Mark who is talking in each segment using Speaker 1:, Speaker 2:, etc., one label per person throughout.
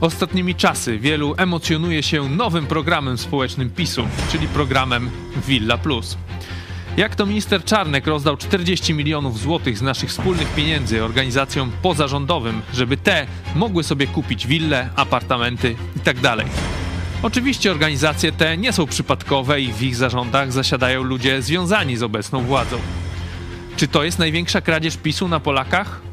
Speaker 1: Ostatnimi czasy wielu emocjonuje się nowym programem społecznym PiSu, czyli programem Villa Plus. Jak to minister Czarnek rozdał 40 milionów złotych z naszych wspólnych pieniędzy organizacjom pozarządowym, żeby te mogły sobie kupić wille, apartamenty itd. Oczywiście organizacje te nie są przypadkowe i w ich zarządach zasiadają ludzie związani z obecną władzą. Czy to jest największa kradzież PiSu na Polakach?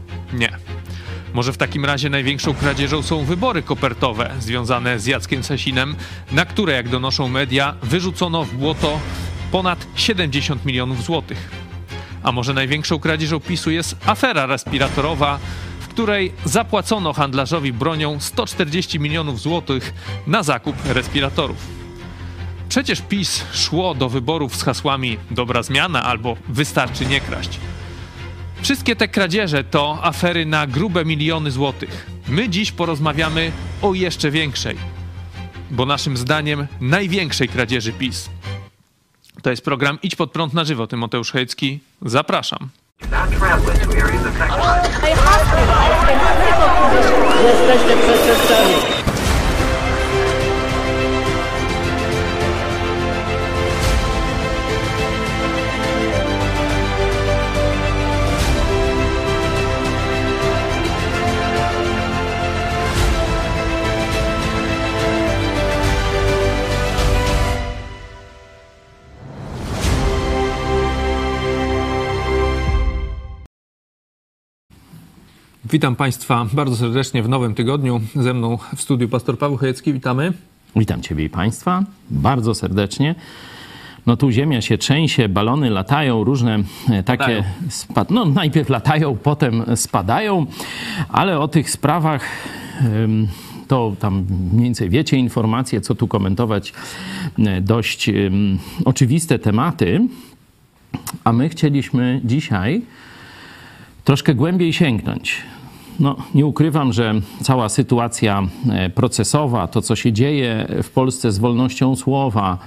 Speaker 1: Może w takim razie największą kradzieżą są wybory kopertowe związane z Jackiem Sasinem, na które, jak donoszą media, wyrzucono w błoto ponad 70 milionów złotych. A może największą kradzieżą PiSu jest afera respiratorowa, w której zapłacono handlarzowi bronią 140 milionów złotych na zakup respiratorów. Przecież PiS szło do wyborów z hasłami dobra zmiana albo wystarczy nie kraść. Wszystkie te kradzieże to afery na grube miliony złotych. My dziś porozmawiamy o jeszcze większej, bo naszym zdaniem największej kradzieży PiS. To jest program Idź pod prąd na żywo. Tymoteusz Hejcki. Zapraszam.
Speaker 2: Jesteście.
Speaker 1: Witam Państwa bardzo serdecznie w nowym tygodniu. Ze mną w studiu pastor Paweł Chojecki. Witamy.
Speaker 3: Witam Ciebie i Państwa bardzo serdecznie. No tu ziemia się trzęsie, balony latają, różne e, takie spad... No najpierw latają, potem spadają, ale o tych sprawach to tam mniej więcej wiecie informacje, co tu komentować. E, dość oczywiste tematy, a my chcieliśmy dzisiaj troszkę głębiej sięgnąć. No, nie ukrywam, że cała sytuacja e, procesowa, to co się dzieje w Polsce z wolnością słowa,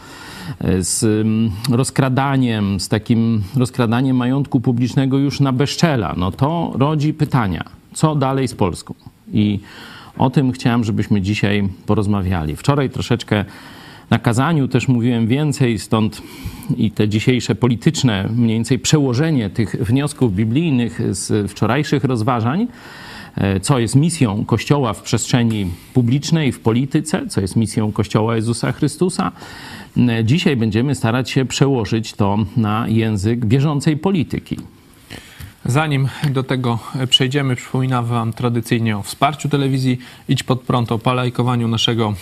Speaker 3: e, z mm, rozkradaniem, z takim rozkradaniem majątku publicznego już na bezczela, no to rodzi pytania, co dalej z Polską? I o tym chciałem, żebyśmy dzisiaj porozmawiali. Wczoraj troszeczkę na kazaniu też mówiłem więcej, stąd i te dzisiejsze polityczne, mniej więcej przełożenie tych wniosków biblijnych z wczorajszych rozważań, co jest misją Kościoła w przestrzeni publicznej, w polityce, co jest misją Kościoła Jezusa Chrystusa. Dzisiaj będziemy starać się przełożyć to na język bieżącej polityki.
Speaker 1: Zanim do tego przejdziemy, przypominam Wam tradycyjnie o wsparciu telewizji Idź Pod Prąd, o palajkowaniu naszego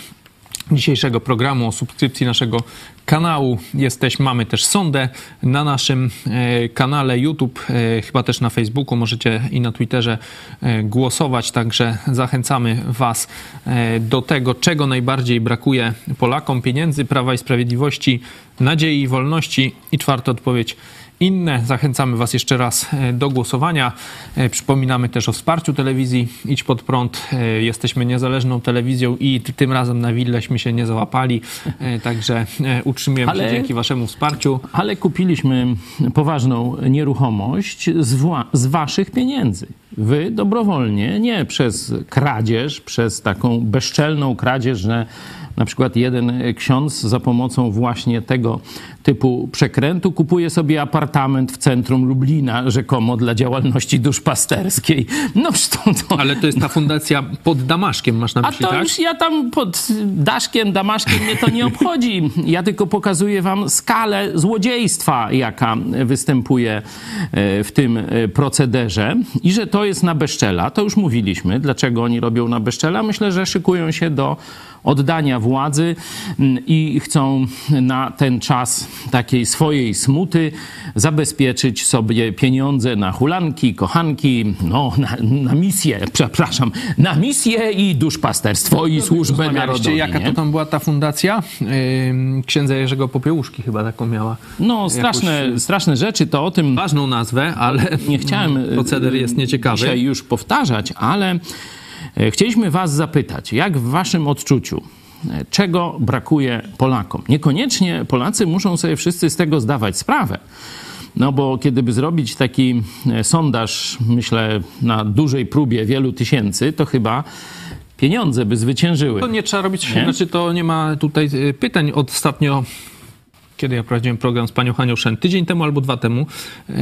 Speaker 1: dzisiejszego programu, o subskrypcji naszego kanału. Jesteś, mamy też sondę na naszym e, kanale YouTube, e, chyba też na Facebooku, możecie i na Twitterze e, głosować, także zachęcamy Was do tego, czego najbardziej brakuje Polakom, pieniędzy, Prawa i Sprawiedliwości, nadziei i wolności. I czwarta odpowiedź – inne. Zachęcamy Was jeszcze raz e, do głosowania. E, przypominamy też o wsparciu telewizji Idź Pod Prąd. E, jesteśmy niezależną telewizją i tym razem na Willeśmy się nie załapali, także utrzymujemy ale, się dzięki Waszemu wsparciu.
Speaker 3: Ale kupiliśmy poważną nieruchomość z, z Waszych pieniędzy. Wy dobrowolnie, nie przez kradzież, przez taką bezczelną kradzież, że na przykład jeden ksiądz za pomocą właśnie tego typu przekrętu kupuje sobie apartament w centrum Lublina, rzekomo dla działalności duszpasterskiej. No to,
Speaker 1: to... Ale to jest ta fundacja pod Damaszkiem, masz na myśli,
Speaker 3: A to
Speaker 1: tak?
Speaker 3: już ja tam pod Daszkiem, Damaszkiem mnie to nie obchodzi. Ja tylko pokazuję wam skalę złodziejstwa, jaka występuje e, w tym e, procederze i że to jest na bezczela. To już mówiliśmy, dlaczego oni robią na bezczela. Myślę, że szykują się do oddania władzy mm, i chcą na ten czas takiej swojej smuty zabezpieczyć sobie pieniądze na hulanki, kochanki, no na, na misję, przepraszam, na misję i duszpasterstwo i służbę narodową.
Speaker 1: Jaka to tam była ta fundacja? Księdza Jerzego Popiełuszki chyba taką miała.
Speaker 3: No straszne, Jakoś... straszne rzeczy, to o tym...
Speaker 1: Ważną nazwę, ale nie chciałem proceder jest nieciekawy.
Speaker 3: Dzisiaj już powtarzać, ale chcieliśmy Was zapytać, jak w Waszym odczuciu, e, czego brakuje Polakom? Niekoniecznie Polacy muszą sobie wszyscy z tego zdawać sprawę. No bo kiedy by zrobić taki e, sondaż, myślę, na dużej próbie wielu tysięcy, to chyba pieniądze by zwyciężyły.
Speaker 1: To nie trzeba robić,
Speaker 3: Nie?
Speaker 1: znaczy to nie ma tutaj pytań. Ostatnio, kiedy ja prowadziłem program z panią Hanią Szen, tydzień temu albo dwa temu, e,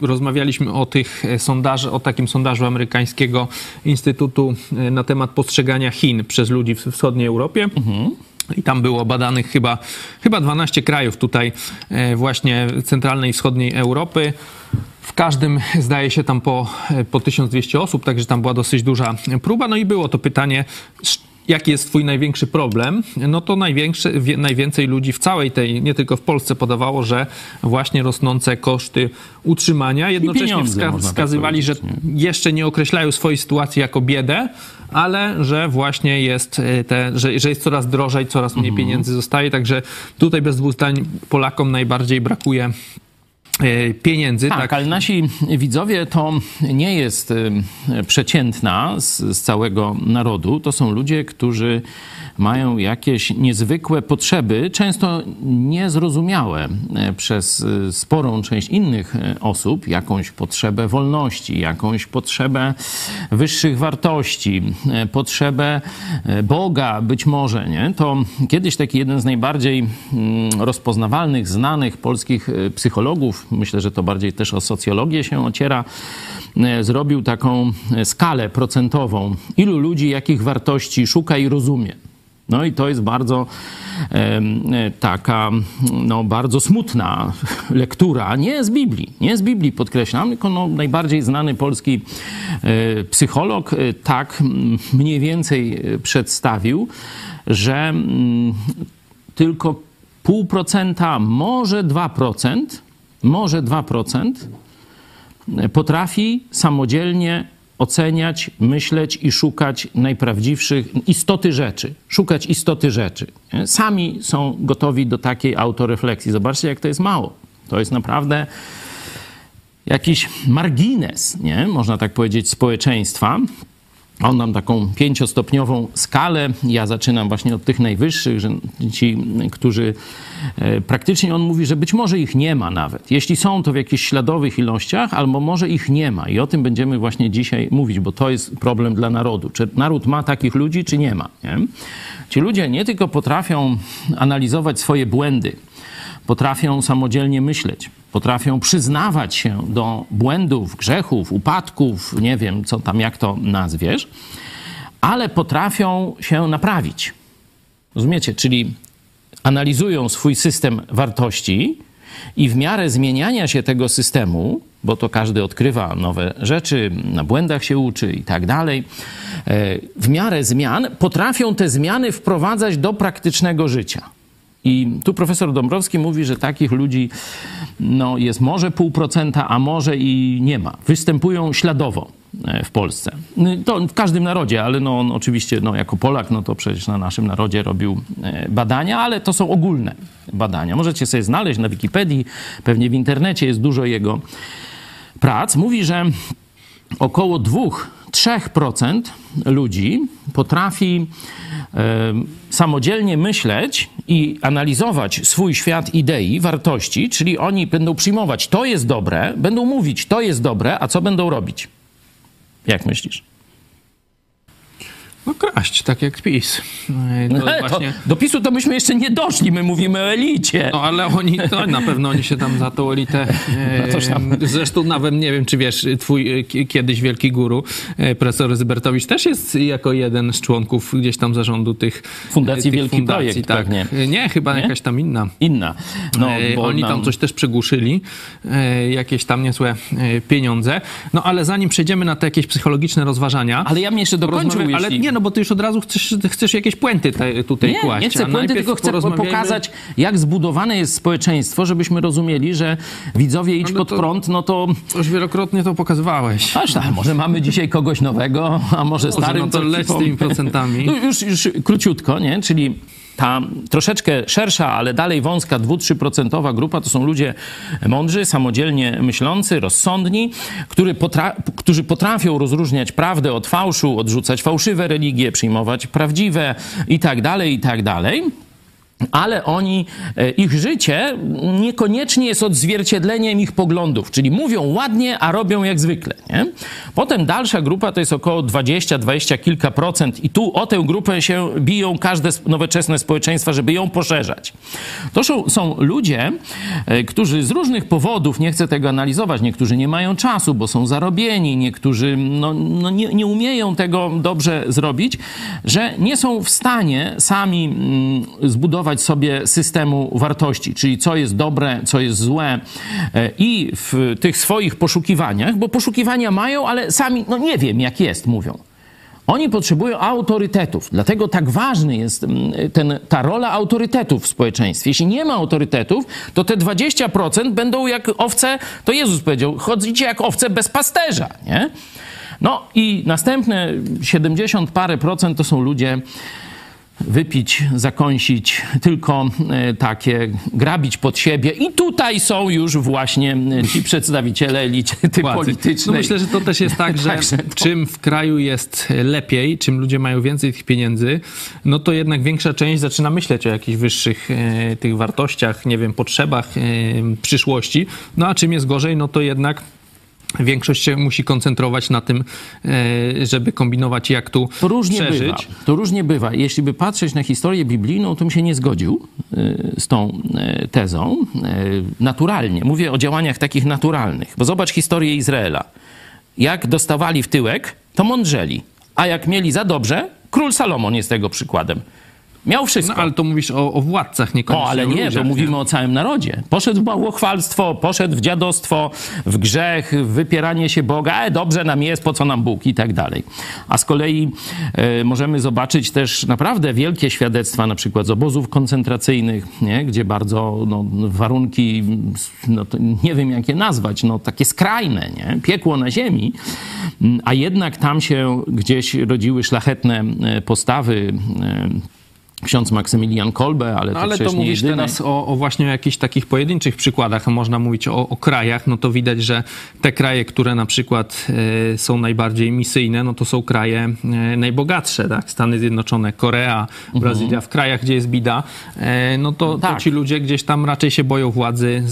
Speaker 1: rozmawialiśmy o tych e, o takim sondażu amerykańskiego Instytutu e, na temat postrzegania Chin przez ludzi w wschodniej Europie. I tam było badanych chyba, chyba 12 krajów tutaj właśnie centralnej i wschodniej Europy. W każdym zdaje się tam po, po 1200 osób, także tam była dosyć duża próba. No i było to pytanie, jaki jest twój największy problem? No to największy, najwięcej ludzi w całej tej, nie tylko w Polsce podawało, że właśnie rosnące koszty utrzymania. Jednocześnie wska-
Speaker 3: tak
Speaker 1: wskazywali, że
Speaker 3: powiedzieć,
Speaker 1: jeszcze nie określają swojej sytuacji jako biedę, ale że właśnie jest e, te, że, że jest coraz drożej, coraz mniej
Speaker 3: Mhm.
Speaker 1: pieniędzy zostaje, także tutaj bez dwóch zdań Polakom najbardziej brakuje pieniędzy.
Speaker 3: Tak,
Speaker 1: Tak,
Speaker 3: ale nasi widzowie to nie jest y, przeciętna z, z całego narodu. To są ludzie, którzy mają jakieś niezwykłe potrzeby, często niezrozumiałe e, przez y, sporą część innych e, osób, jakąś potrzebę wolności, jakąś potrzebę wyższych wartości, e, potrzebę e, Boga być może, nie? To kiedyś taki jeden z najbardziej mm, rozpoznawalnych, znanych polskich e, psychologów, myślę, że to bardziej też o socjologię się ociera, e, zrobił taką e, skalę procentową, ilu ludzi jakich wartości szuka i rozumie. No i to jest bardzo e, taka, no, bardzo smutna lektura, nie z Biblii, nie z Biblii podkreślam, tylko no, najbardziej znany polski e, psycholog e, tak mniej więcej przedstawił, że tylko pół procenta, może 2%, może 2% potrafi samodzielnie oceniać, myśleć i szukać najprawdziwszych istoty rzeczy. Szukać istoty rzeczy. nie? Sami są gotowi do takiej autorefleksji. Zobaczcie, jak to jest mało. To jest naprawdę jakiś margines, nie? można tak powiedzieć, społeczeństwa. On nam taką pięciostopniową skalę. Ja zaczynam właśnie od tych najwyższych, że ci, którzy e, praktycznie on mówi, że być może ich nie ma nawet. Jeśli są, to w jakichś śladowych ilościach, albo może ich nie ma. I o tym będziemy właśnie dzisiaj mówić, bo to jest problem dla narodu. Czy naród ma takich ludzi, czy nie ma? Nie? Ci ludzie nie tylko potrafią analizować swoje błędy, potrafią samodzielnie myśleć, potrafią przyznawać się do błędów, grzechów, upadków, nie wiem, co tam, jak to nazwiesz, ale potrafią się naprawić. Rozumiecie? Czyli analizują swój system wartości i w miarę zmieniania się tego systemu, bo to każdy odkrywa nowe rzeczy, na błędach się uczy i tak dalej, e, w miarę zmian potrafią te zmiany wprowadzać do praktycznego życia. I tu profesor Dąbrowski mówi, że takich ludzi no, jest może pół procenta, a może i nie ma. Występują śladowo e, w Polsce. No, To w każdym narodzie, ale no, on oczywiście no, jako Polak, no to przecież na naszym narodzie robił e, badania, ale to są ogólne badania. Możecie sobie znaleźć na Wikipedii, pewnie w internecie jest dużo jego prac. Mówi, że około 2-3% ludzi potrafi e, samodzielnie myśleć i analizować swój świat idei, wartości, czyli oni będą przyjmować to jest dobre, będą mówić to jest dobre, a co będą robić? Jak myślisz?
Speaker 1: No kraść, tak jak PiS. E, To
Speaker 3: To,
Speaker 1: właśnie...
Speaker 3: do PiSu to myśmy jeszcze nie doszli, my mówimy o elicie.
Speaker 1: No ale oni, to na pewno oni się tam za tą elitę. E,
Speaker 3: No toż tam.
Speaker 1: Zresztą nawet nie wiem, czy wiesz, twój e, ki- kiedyś wielki guru, e, profesor Zybertowicz, też jest jako jeden z członków gdzieś tam zarządu tych
Speaker 3: Fundacji
Speaker 1: e, tych
Speaker 3: Wielki Projekt
Speaker 1: tak.
Speaker 3: pewnie.
Speaker 1: E, Nie, chyba
Speaker 3: Nie?
Speaker 1: jakaś tam inna.
Speaker 3: Inna. No,
Speaker 1: E,
Speaker 3: bo
Speaker 1: Oni
Speaker 3: nam-
Speaker 1: tam coś też przygłuszyli, e, jakieś tam niezłe e, pieniądze. No ale zanim przejdziemy na te jakieś psychologiczne rozważania.
Speaker 3: Ale ja bym jeszcze dokończył,
Speaker 1: porozmawiamy- Ale
Speaker 3: jeśli-
Speaker 1: nie, no bo ty już od razu chcesz, chcesz jakieś puenty te, tutaj
Speaker 3: Nie,
Speaker 1: kłaść.
Speaker 3: nie chcę puenty, tylko chcę
Speaker 1: porozmawiajmy-
Speaker 3: pokazać, jak zbudowane jest społeczeństwo, żebyśmy rozumieli, że widzowie idź
Speaker 1: Ale
Speaker 3: pod prąd, no to
Speaker 1: Już wielokrotnie to pokazywałeś.
Speaker 3: aż tak, może mamy dzisiaj kogoś nowego, a może starym.
Speaker 1: no to leć z tymi procentami.
Speaker 3: No już, już króciutko, nie? Czyli ta troszeczkę szersza, ale dalej wąska 2-3% grupa to są ludzie mądrzy, samodzielnie myślący, rozsądni, który potra- którzy potrafią rozróżniać prawdę od fałszu, odrzucać fałszywe religie, przyjmować prawdziwe i tak dalej, i tak dalej. Ale oni, e, ich życie niekoniecznie jest odzwierciedleniem ich poglądów, czyli mówią ładnie, a robią jak zwykle. Nie? Potem dalsza grupa to jest około 20, 20 kilka procent i tu o tę grupę się biją każde nowoczesne społeczeństwa, żeby ją poszerzać. To są, ludzie, e, którzy z różnych powodów, nie chcę tego analizować, niektórzy nie mają czasu, bo są zarobieni, niektórzy no, no nie, nie umieją tego dobrze zrobić, że nie są w stanie sami mm, zbudować sobie systemu wartości, czyli co jest dobre, co jest złe e, i w tych swoich poszukiwaniach, bo poszukiwania mają, ale sami, no nie wiem jak jest, mówią. Oni potrzebują autorytetów, dlatego tak ważny jest mm, ten, ta rola autorytetów w społeczeństwie. Jeśli nie ma autorytetów, to te 20% będą jak owce, to Jezus powiedział, chodzicie jak owce bez pasterza, nie? No i następne 70 parę procent to są ludzie, wypić, zakąsić, tylko e, takie grabić pod siebie. I tutaj są już właśnie e, ci przedstawiciele elity
Speaker 1: Władzy.
Speaker 3: politycznej.
Speaker 1: No myślę, że to też jest tak, że
Speaker 3: to-
Speaker 1: czym w kraju jest lepiej, czym ludzie mają więcej tych pieniędzy, no to jednak większa część zaczyna myśleć o jakichś wyższych e, tych wartościach, nie wiem, potrzebach przyszłości. No a czym jest gorzej, no to jednak większość się musi koncentrować na tym, e, żeby kombinować, jak tu
Speaker 3: To różnie
Speaker 1: przeżyć.
Speaker 3: bywa. To różnie bywa. Jeśli by patrzeć na historię biblijną, to bym się nie zgodził y, z tą y, tezą. Naturalnie. Mówię o działaniach takich naturalnych. Bo zobacz historię Izraela. Jak dostawali w tyłek, to mądrzeli. A jak mieli za dobrze, król Salomon jest tego przykładem. Miał wszystko.
Speaker 1: No ale to mówisz o, o władcach, niekoniecznie
Speaker 3: O, ale nie,
Speaker 1: ludziach,
Speaker 3: bo mówimy o całym narodzie. Poszedł w bałwochwalstwo, poszedł w dziadostwo, w grzech, w wypieranie się Boga. E, dobrze nam jest, po co nam Bóg i tak dalej. A z kolei e, możemy zobaczyć też naprawdę wielkie świadectwa, na przykład z obozów koncentracyjnych, nie? gdzie bardzo no, warunki, no, nie wiem jak je nazwać, no, takie skrajne, nie? piekło na ziemi, Mm, a jednak tam się gdzieś rodziły szlachetne e, postawy, e, ksiądz Maksymilian Kolbe, ale, to
Speaker 1: ale to
Speaker 3: przecież
Speaker 1: mówisz teraz o, o właśnie o jakichś takich pojedynczych przykładach, a można mówić o, o krajach, no to widać, że te kraje, które na przykład e, są najbardziej misyjne, no to są kraje e, najbogatsze, tak? Stany Zjednoczone, Korea, Brazylia, w krajach, gdzie jest bida, e, no to,
Speaker 3: Tak.
Speaker 1: to ci ludzie gdzieś tam raczej się boją władzy,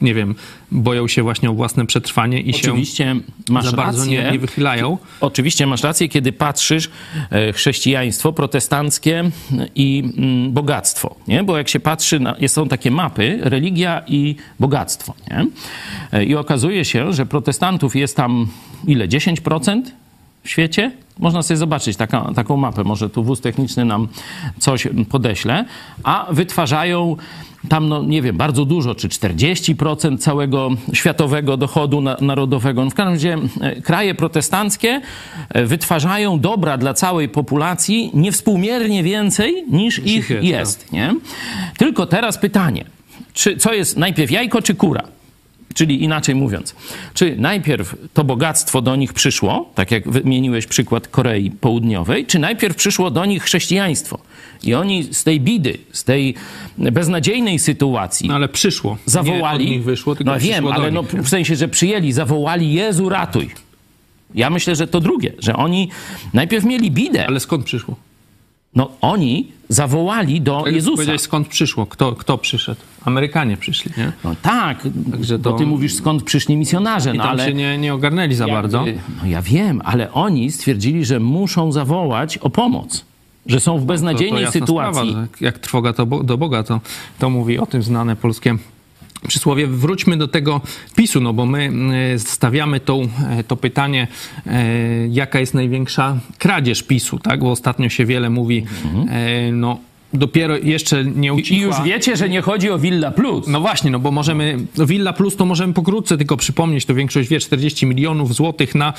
Speaker 1: nie wiem, boją się właśnie o własne przetrwanie i
Speaker 3: Oczywiście
Speaker 1: się
Speaker 3: masz
Speaker 1: za bardzo
Speaker 3: rację.
Speaker 1: nie, nie wychylają.
Speaker 3: Oczywiście masz rację, kiedy patrzysz e, chrześcijaństwo protestanckie i mm, bogactwo, nie? Bo jak się patrzy, na, są takie mapy, religia i bogactwo, nie? E, I okazuje się, że protestantów jest tam ile? 10%? W świecie? Można sobie zobaczyć taka, taką mapę, może tu wóz techniczny nam coś podeśle, a wytwarzają tam, no nie wiem, bardzo dużo, czy 40% całego światowego dochodu na, narodowego. No w każdym razie e, kraje protestanckie e, wytwarzają dobra dla całej populacji niewspółmiernie więcej niż ich
Speaker 1: jest,
Speaker 3: jest, nie? Tylko teraz pytanie, czy, co jest najpierw jajko czy kura? Czyli inaczej mówiąc, czy najpierw to bogactwo do nich przyszło, tak jak wymieniłeś przykład Korei Południowej, czy najpierw przyszło do nich chrześcijaństwo? I oni z tej bidy, z tej beznadziejnej sytuacji
Speaker 1: No ale przyszło.
Speaker 3: zawołali.
Speaker 1: Nie od nich wyszło, tylko
Speaker 3: no wiem, ale no, w sensie, że przyjęli, zawołali Jezu, ratuj. Ja myślę, że to drugie, że oni najpierw mieli bidę.
Speaker 1: Ale skąd przyszło?
Speaker 3: No oni zawołali do
Speaker 1: Tak
Speaker 3: Jezusa.
Speaker 1: Powiedziałeś, skąd przyszło? Kto, kto przyszedł? Amerykanie przyszli, nie?
Speaker 3: No tak,
Speaker 1: Także
Speaker 3: bo
Speaker 1: to-
Speaker 3: ty mówisz skąd przyszli misjonarze,
Speaker 1: I
Speaker 3: no
Speaker 1: tam
Speaker 3: ale...
Speaker 1: się nie, nie ogarnęli za bardzo.
Speaker 3: No ja wiem, ale oni stwierdzili, że muszą zawołać o pomoc. Że są w
Speaker 1: To, to
Speaker 3: beznadziejnej
Speaker 1: jasna
Speaker 3: sytuacji.
Speaker 1: Sprawa, jak trwoga to bo, do Boga, to, to mówi o tym znane polskie przysłowie. Wróćmy do tego PiSu, no bo my e, stawiamy tą, e, to pytanie, e, jaka jest największa kradzież PiSu, tak? Bo ostatnio się wiele mówi, e, no dopiero jeszcze nie
Speaker 3: Mhm. I
Speaker 1: ucichła.
Speaker 3: już wiecie, że nie chodzi o Villa Plus.
Speaker 1: No właśnie, no bo możemy, no Villa Plus to możemy pokrótce tylko przypomnieć, to większość wie, 40 milionów złotych na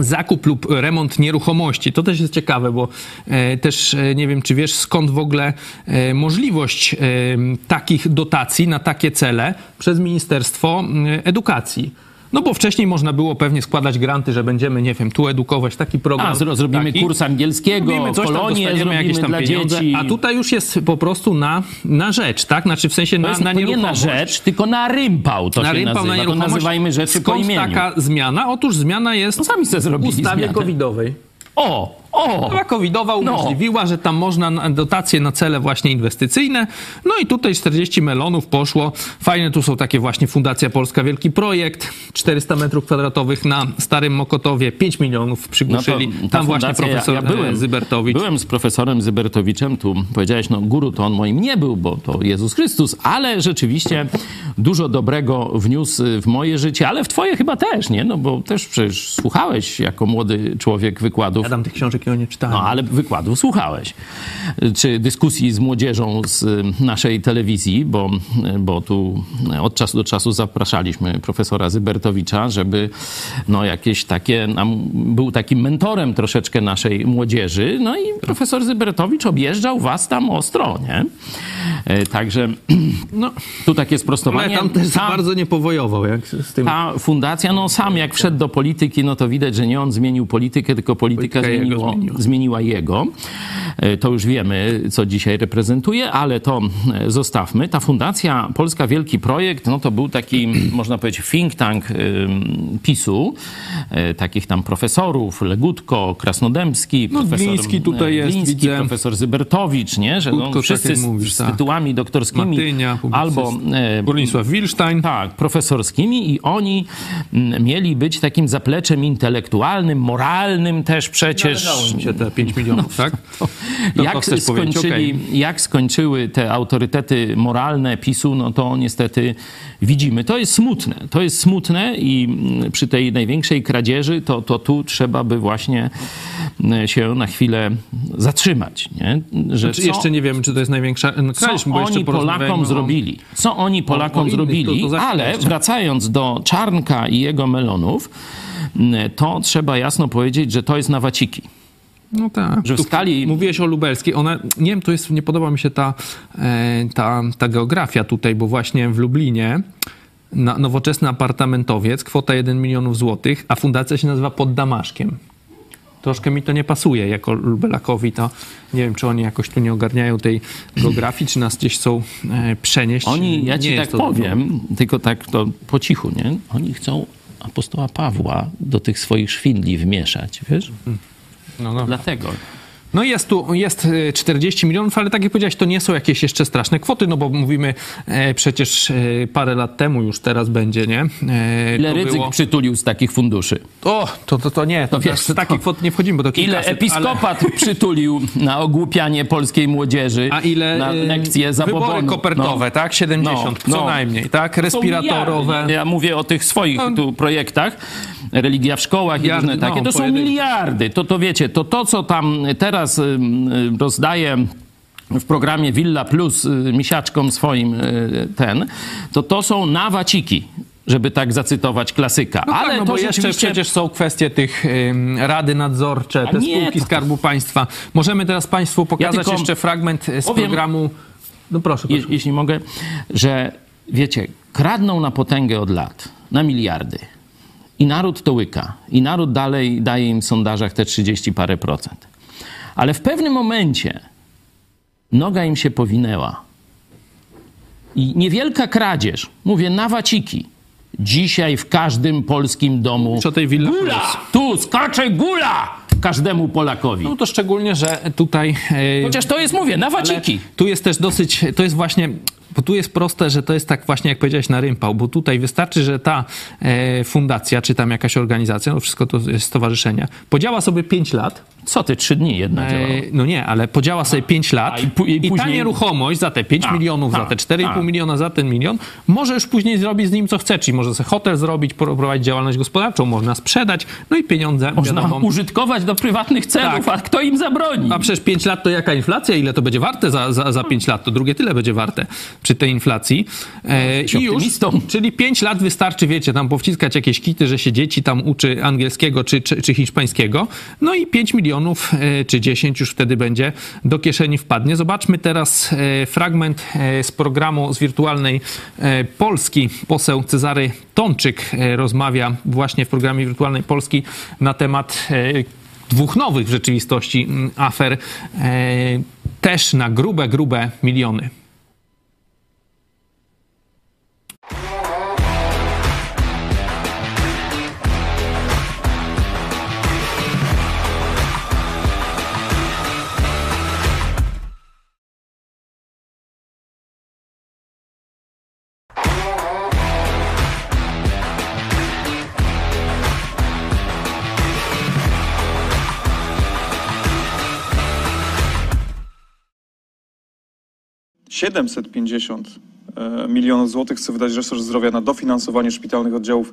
Speaker 1: zakup lub remont nieruchomości. To też jest ciekawe, bo e, też e, nie wiem, czy wiesz skąd w ogóle e, możliwość takich dotacji na takie cele przez Ministerstwo Edukacji. No bo wcześniej można było pewnie składać granty, że będziemy, nie wiem, tu edukować taki program.
Speaker 3: A, zro- zrobimy
Speaker 1: taki.
Speaker 3: kurs angielskiego,
Speaker 1: Robimy coś tam,
Speaker 3: kolonie zrobimy
Speaker 1: jakieś tam pieniądze,
Speaker 3: dzieci.
Speaker 1: a tutaj już jest po prostu na, na rzecz, tak? Znaczy w sensie na,
Speaker 3: jest
Speaker 1: na
Speaker 3: nie na rzecz, tylko na rympał to
Speaker 1: na
Speaker 3: się
Speaker 1: rympał,
Speaker 3: nazywa.
Speaker 1: na
Speaker 3: to nazywajmy rzeczy po
Speaker 1: Skąd
Speaker 3: imieniu.
Speaker 1: taka zmiana? Otóż zmiana jest
Speaker 3: No sami sobie
Speaker 1: w ustawie covidowej.
Speaker 3: O, O!
Speaker 1: Była covidowa
Speaker 3: No.
Speaker 1: umożliwiła, że tam można na- dotacje na cele właśnie inwestycyjne. No i tutaj 40 melonów poszło. Fajne tu są takie właśnie Fundacja Polska Wielki Projekt, 400 metrów kwadratowych na Starym Mokotowie, 5 milionów przygłuszyli.
Speaker 3: No ta
Speaker 1: tam właśnie profesor
Speaker 3: ja, ja byłem,
Speaker 1: e, Zybertowicz.
Speaker 3: Byłem z profesorem Zybertowiczem, tu powiedziałeś, no guru to on moim nie był, bo to Jezus Chrystus, ale rzeczywiście dużo dobrego wniósł w moje życie, ale w twoje chyba też, nie? No bo też przecież słuchałeś jako młody człowiek wykładów.
Speaker 1: Ja tam tych książek ja nie czytałem.
Speaker 3: No, ale wykładów słuchałeś. Czy dyskusji z młodzieżą z y, naszej telewizji, bo, bo tu od czasu do czasu zapraszaliśmy profesora Zybertowicza, żeby no jakieś takie, nam, był takim mentorem troszeczkę naszej młodzieży. No i profesor Zybertowicz objeżdżał was tam ostro, nie? Także
Speaker 1: No,
Speaker 3: tu takie
Speaker 1: ale
Speaker 3: sprostowanie.
Speaker 1: tam też
Speaker 3: Ta-
Speaker 1: bardzo nie powojował, jak z tym.
Speaker 3: ta fundacja, no sam jak wszedł do polityki, no to widać, że nie on zmienił politykę, tylko polityka
Speaker 1: Polityka jego
Speaker 3: zmieniło,
Speaker 1: zmieniła.
Speaker 3: jego. E, To już wiemy, co dzisiaj reprezentuje, ale to e, zostawmy. Ta fundacja Polska Wielki Projekt, no to był taki, można powiedzieć, think tank PiSu, e, takich tam profesorów, Legutko, Krasnodębski,
Speaker 1: No,
Speaker 3: profesor
Speaker 1: Gliński tutaj jest,
Speaker 3: Gliński,
Speaker 1: widzę.
Speaker 3: profesor Zybertowicz, nie? Że
Speaker 1: Kutko,
Speaker 3: no,
Speaker 1: tak
Speaker 3: wszyscy
Speaker 1: jak
Speaker 3: z,
Speaker 1: mówisz,
Speaker 3: z
Speaker 1: tak.
Speaker 3: tytułami doktorskimi
Speaker 1: Matynia,
Speaker 3: albo
Speaker 1: Bronisław Wilstein.
Speaker 3: tak, profesorskimi i oni mm, mieli być takim zapleczem intelektualnym, moralnym też przecież.
Speaker 1: Im się te 5 milionów, tak? To- to
Speaker 3: Jak, skończyli,
Speaker 1: okej.
Speaker 3: jak skończyły te autorytety moralne PiSu, no to niestety widzimy. To jest smutne. To jest smutne i mm, przy tej największej kradzieży to, to tu trzeba by właśnie mm, się na chwilę zatrzymać. Nie? Że
Speaker 1: Znaczy, jeszcze nie wiemy, czy to jest największa no, kradzież,
Speaker 3: co
Speaker 1: bo
Speaker 3: oni Polakom
Speaker 1: o-
Speaker 3: zrobili? Co oni Polakom
Speaker 1: o innych,
Speaker 3: zrobili?
Speaker 1: to- to
Speaker 3: Ale
Speaker 1: jeszcze.
Speaker 3: wracając do Czarnka i jego melonów, m, to trzeba jasno powiedzieć, że to jest na waciki.
Speaker 1: No tak.
Speaker 3: Że w skali-
Speaker 1: Mówiłeś o lubelskiej. Ona, nie wiem, to jest, nie podoba mi się ta, e, ta, ta geografia tutaj, bo właśnie w Lublinie na, nowoczesny apartamentowiec, kwota 1 milionów złotych, a fundacja się nazywa Pod Damaszkiem. Troszkę mi to nie pasuje jako Lubelakowi, to nie wiem, czy oni jakoś tu nie ogarniają tej geografii, czy nas gdzieś chcą e, przenieść.
Speaker 3: Oni, ja
Speaker 1: Nie
Speaker 3: ci
Speaker 1: jest
Speaker 3: tak
Speaker 1: to
Speaker 3: powiem, tylko tak to po cichu, nie? Oni chcą apostoła Pawła do tych swoich szwindli wmieszać, wiesz?
Speaker 1: No, no.
Speaker 3: Dlatego.
Speaker 1: No i jest tu jest e, 40 milionów, ale tak jak powiedziałeś, to nie są jakieś jeszcze straszne kwoty, no bo mówimy e, przecież e, parę lat temu już teraz będzie, nie? E,
Speaker 3: Ile
Speaker 1: to
Speaker 3: ryzyk
Speaker 1: było-
Speaker 3: przytulił z takich funduszy?
Speaker 1: O, to, to, to nie, to,
Speaker 3: To
Speaker 1: to
Speaker 3: wiesz,
Speaker 1: w takie kwoty nie wchodzimy, bo to
Speaker 3: Ile
Speaker 1: kilkaset,
Speaker 3: episkopat przytulił na ogłupianie polskiej młodzieży,
Speaker 1: Ale, a ile
Speaker 3: na
Speaker 1: e,
Speaker 3: lekcje zabobonu?
Speaker 1: wybory kopertowe,
Speaker 3: No.
Speaker 1: tak? 70,
Speaker 3: No,
Speaker 1: co
Speaker 3: no.
Speaker 1: najmniej, tak? Respiratorowe.
Speaker 3: Ja mówię o tych swoich
Speaker 1: No.
Speaker 3: tu projektach, religia w szkołach i różne takie.
Speaker 1: no,
Speaker 3: To są miliardy. To, to wiecie, to to, co tam teraz ym, y, rozdaje w programie Villa Plus y, misiaczkom swoim y, ten, to to są nawaciki, żeby tak zacytować klasyka.
Speaker 1: No
Speaker 3: Ale
Speaker 1: tak, no
Speaker 3: to
Speaker 1: bo jeszcze
Speaker 3: rzeczywiście...
Speaker 1: przecież są kwestie tych ym, rady nadzorcze, te
Speaker 3: nie,
Speaker 1: spółki
Speaker 3: to-
Speaker 1: Skarbu Państwa. Możemy teraz Państwu pokazać
Speaker 3: tylko
Speaker 1: jeszcze fragment z
Speaker 3: powiem-
Speaker 1: programu. No proszę,
Speaker 3: je,
Speaker 1: proszę.
Speaker 3: jeśli mogę, że wiecie, kradną na potęgę od lat, na miliardy. I naród to łyka. I naród dalej daje im w sondażach te 30 parę procent. Ale w pewnym momencie noga im się powinęła. I niewielka kradzież, mówię na waciki, dzisiaj w każdym polskim domu
Speaker 1: Mówisz o tej Villa
Speaker 3: gula! Tu skacze gula każdemu Polakowi.
Speaker 1: No to szczególnie, że tutaj. e,
Speaker 3: Chociaż to jest, mówię, na
Speaker 1: ale
Speaker 3: waciki.
Speaker 1: tu jest też dosyć. To jest właśnie. Bo tu jest proste, że to jest tak właśnie, jak powiedziałeś, na rympał, bo tutaj wystarczy, że ta e, fundacja, czy tam jakaś organizacja, no wszystko to jest stowarzyszenie, podziała sobie 5 lat,
Speaker 3: Co ty, trzy dni jedna działała.
Speaker 1: E, no nie, ale podziała sobie 5 lat
Speaker 3: i i
Speaker 1: i, ta
Speaker 3: później-
Speaker 1: nieruchomość za te 5
Speaker 3: A,
Speaker 1: milionów,
Speaker 3: a,
Speaker 1: za te 4,5
Speaker 3: a.
Speaker 1: miliona, za ten milion, może już później zrobić z nim co chce, czyli może sobie hotel zrobić, pro- prowadzić działalność gospodarczą, można sprzedać, no i pieniądze,
Speaker 3: Można
Speaker 1: wiadomo.
Speaker 3: użytkować do prywatnych celów,
Speaker 1: Tak.
Speaker 3: a kto im zabroni?
Speaker 1: A przecież 5 lat to jaka inflacja? Ile to będzie warte za, za, za 5 lat? To drugie tyle będzie warte przy tej inflacji. E,
Speaker 3: jesteś
Speaker 1: I już, czyli 5 lat wystarczy, wiecie, tam powciskać jakieś kity, że się dzieci tam uczy angielskiego czy, czy, czy hiszpańskiego. No i 5 milionów e, czy 10 już wtedy będzie do kieszeni wpadnie. Zobaczmy teraz e, fragment e, z programu z wirtualnej e, Polski. Poseł Cezary Tomczyk e, rozmawia właśnie w programie wirtualnej Polski na temat dwóch nowych w rzeczywistości mm, afer, też na grube, grube miliony.
Speaker 4: 750 e, milionów złotych chce wydać resort zdrowia na dofinansowanie szpitalnych oddziałów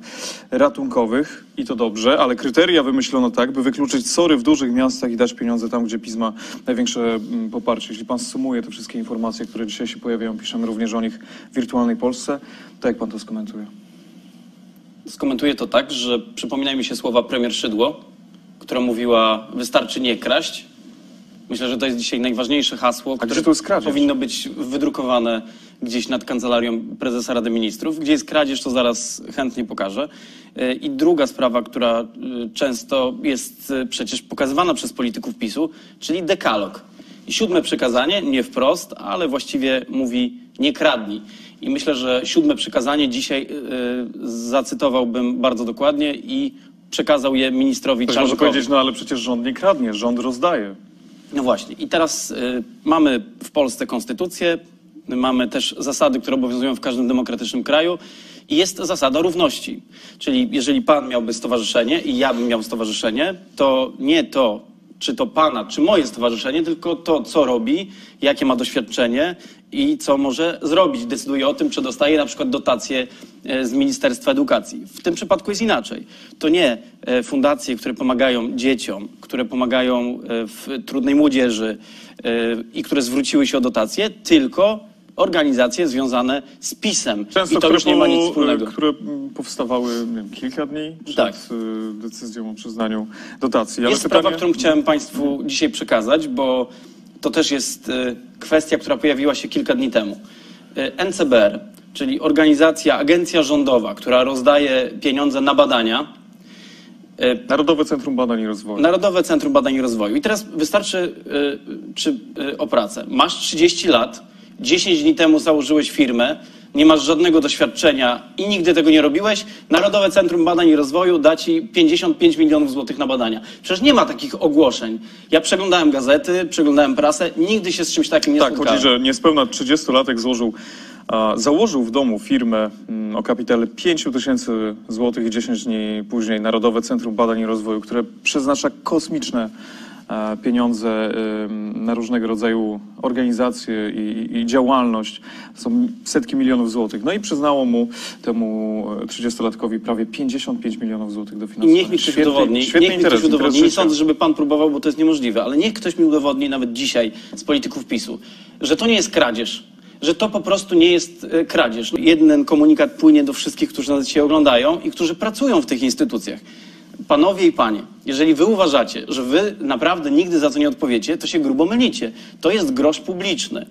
Speaker 4: ratunkowych i to dobrze, ale kryteria wymyślono tak, by wykluczyć sory w dużych miastach i dać pieniądze tam, gdzie PiS ma największe mm, poparcie. Jeśli pan sumuje te wszystkie informacje, które dzisiaj się pojawiają, piszemy również o nich w wirtualnej Polsce, to jak pan to skomentuje?
Speaker 5: Skomentuję to tak, że przypominają mi się słowa premier Szydło, która mówiła wystarczy nie kraść. Myślę, że to jest dzisiaj najważniejsze hasło,
Speaker 4: gdzie
Speaker 5: które
Speaker 4: tu jest kradzież?
Speaker 5: powinno być wydrukowane gdzieś nad kancelarią prezesa Rady Ministrów. Gdzie jest kradzież, to zaraz chętnie pokażę. E, I druga sprawa, która e, często jest e, przecież pokazywana przez polityków PiSu, czyli dekalog. I siódme przykazanie, nie wprost, ale właściwie mówi nie kradnij. I myślę, że siódme przykazanie dzisiaj zacytowałbym bardzo dokładnie i przekazał je ministrowi
Speaker 4: Ktoś może
Speaker 5: Czarnkowi.
Speaker 4: powiedzieć, no ale przecież rząd nie kradnie, rząd rozdaje.
Speaker 5: No właśnie. I teraz y, mamy w Polsce konstytucję, mamy też zasady, które obowiązują w każdym demokratycznym kraju i jest zasada równości. Czyli jeżeli pan miałby stowarzyszenie i ja bym miał stowarzyszenie, to nie to, czy to pana, czy moje stowarzyszenie, tylko to, co robi, jakie ma doświadczenie i co może zrobić. Decyduje o tym, czy dostaje na przykład dotacje e, z Ministerstwa Edukacji. W tym przypadku jest inaczej. To nie e, fundacje, które pomagają dzieciom, które pomagają e, w trudnej młodzieży i które zwróciły się o dotacje, tylko organizacje związane z PiSem.
Speaker 4: Często,
Speaker 5: I to już nie ma nic wspólnego.
Speaker 4: które powstawały wiem, kilka dni przed
Speaker 5: Tak.
Speaker 4: y, decyzją o przyznaniu dotacji. Ale
Speaker 5: Jest
Speaker 4: pytanie-
Speaker 5: sprawa, którą chciałem Państwu dzisiaj przekazać, bo to też jest y, kwestia, która pojawiła się kilka dni temu. Y, NCBR, czyli organizacja, agencja rządowa, która rozdaje pieniądze na badania,
Speaker 4: Narodowe Centrum Badań i Rozwoju.
Speaker 5: Narodowe Centrum Badań i Rozwoju. I teraz wystarczy y, czy, y, o pracę. Masz 30 lat, 10 dni temu założyłeś firmę, nie masz żadnego doświadczenia i nigdy tego nie robiłeś. Narodowe Centrum Badań i Rozwoju da ci 55 milionów złotych na badania. Przecież nie ma takich ogłoszeń. Ja przeglądałem gazety, przeglądałem prasę, nigdy się z czymś takim nie
Speaker 4: Tak,
Speaker 5: spotkałem.
Speaker 4: chodzi, że niespełna 30-latek złożył, a, założył w domu firmę mm, o kapitale 5 tysięcy złotych i 10 dni później Narodowe Centrum Badań i Rozwoju, które przeznacza kosmiczne pieniądze ym, na różnego rodzaju organizacje i, i- działalność. Są setki milionów złotych. No i przyznało mu, temu e, 30-latkowi, prawie 55 milionów złotych
Speaker 5: I
Speaker 4: dofinansowania.
Speaker 5: niech mi ktoś
Speaker 4: Świetny-
Speaker 5: udowodni,
Speaker 4: Świetny
Speaker 5: niech mi
Speaker 4: interes,
Speaker 5: ktoś udowodni.
Speaker 4: interes
Speaker 5: Nie sądzę, żeby pan próbował, bo to jest niemożliwe, ale niech ktoś mi udowodni nawet dzisiaj z polityków PiSu, że to nie jest kradzież, że to po prostu nie jest e, kradzież. Jeden komunikat płynie do wszystkich, którzy nas dzisiaj oglądają i którzy pracują w tych instytucjach. Panowie i panie, jeżeli wy uważacie, że wy naprawdę nigdy za to nie odpowiecie, to się grubo mylicie. To jest grosz publiczny.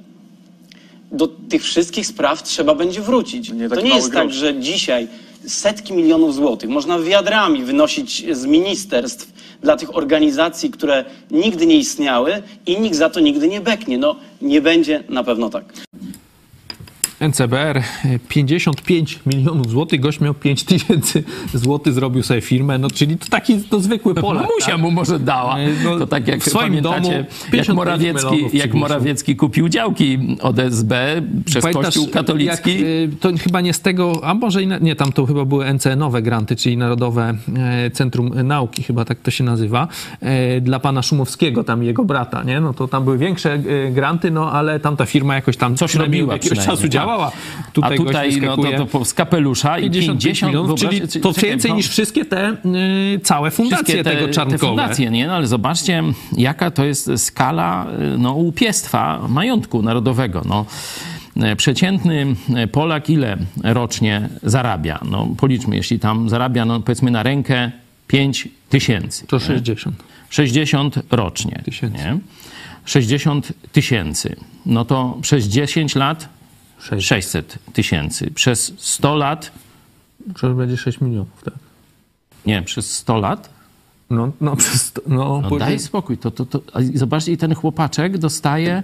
Speaker 5: Do tych wszystkich spraw trzeba będzie wrócić.
Speaker 4: Nie
Speaker 5: to
Speaker 4: taki
Speaker 5: nie
Speaker 4: mały
Speaker 5: jest tak,
Speaker 4: grosz.
Speaker 5: że dzisiaj setki milionów złotych można wiadrami wynosić z ministerstw dla tych organizacji, które nigdy nie istniały i nikt za to nigdy nie beknie. No, nie będzie na pewno tak.
Speaker 1: NCBR e, 55 milionów złotych, gość miał 5 tysięcy złotych, zrobił sobie firmę, no czyli to taki to zwykły Polak.
Speaker 3: Mamusia
Speaker 1: tak?
Speaker 3: mu może dała.
Speaker 1: E, no,
Speaker 3: to tak jak
Speaker 1: w swoim
Speaker 3: pamiętacie,
Speaker 1: domu
Speaker 3: jak
Speaker 1: 55
Speaker 3: Morawiecki, jak. Morawiecki kupił działki od SB przez
Speaker 1: Pamiętasz,
Speaker 3: Kościół katolicki.
Speaker 1: Jak, y, to chyba nie z tego, a może i na, nie, tam to chyba były NCN-owe granty, czyli Narodowe e, Centrum Nauki, chyba tak to się nazywa, e, dla pana Szumowskiego, tam jego brata, nie? No to tam były większe e, granty, no ale tam ta firma jakoś tam
Speaker 3: Coś robiła
Speaker 1: jakiegoś czasu
Speaker 3: przynajmniej,
Speaker 1: działała. Tutaj
Speaker 3: A tutaj no, to, to z kapelusza i
Speaker 1: 55
Speaker 3: 50
Speaker 1: milionów, czyli to
Speaker 3: czekaj,
Speaker 1: więcej
Speaker 3: no,
Speaker 1: niż wszystkie te y, całe fundacje
Speaker 3: te,
Speaker 1: tego
Speaker 3: te
Speaker 1: czarnkowe.
Speaker 3: fundacje, nie? No ale zobaczcie, jaka to jest skala y, no, upiestwa majątku narodowego. No, e, przeciętny Polak ile rocznie zarabia? No, policzmy, jeśli tam zarabia, no, powiedzmy na rękę 5 tysięcy.
Speaker 1: To 60.
Speaker 3: 60 rocznie.
Speaker 1: Tysięcy.
Speaker 3: Nie? 60 tysięcy. No to przez 10 lat 600 tysięcy. Przez 100 lat,
Speaker 1: To będzie 6 milionów, tak?
Speaker 3: nie, przez 100 lat
Speaker 1: No, no, przez, no,
Speaker 3: No daj spokój. To, to, to, zobaczcie, i ten chłopaczek dostaje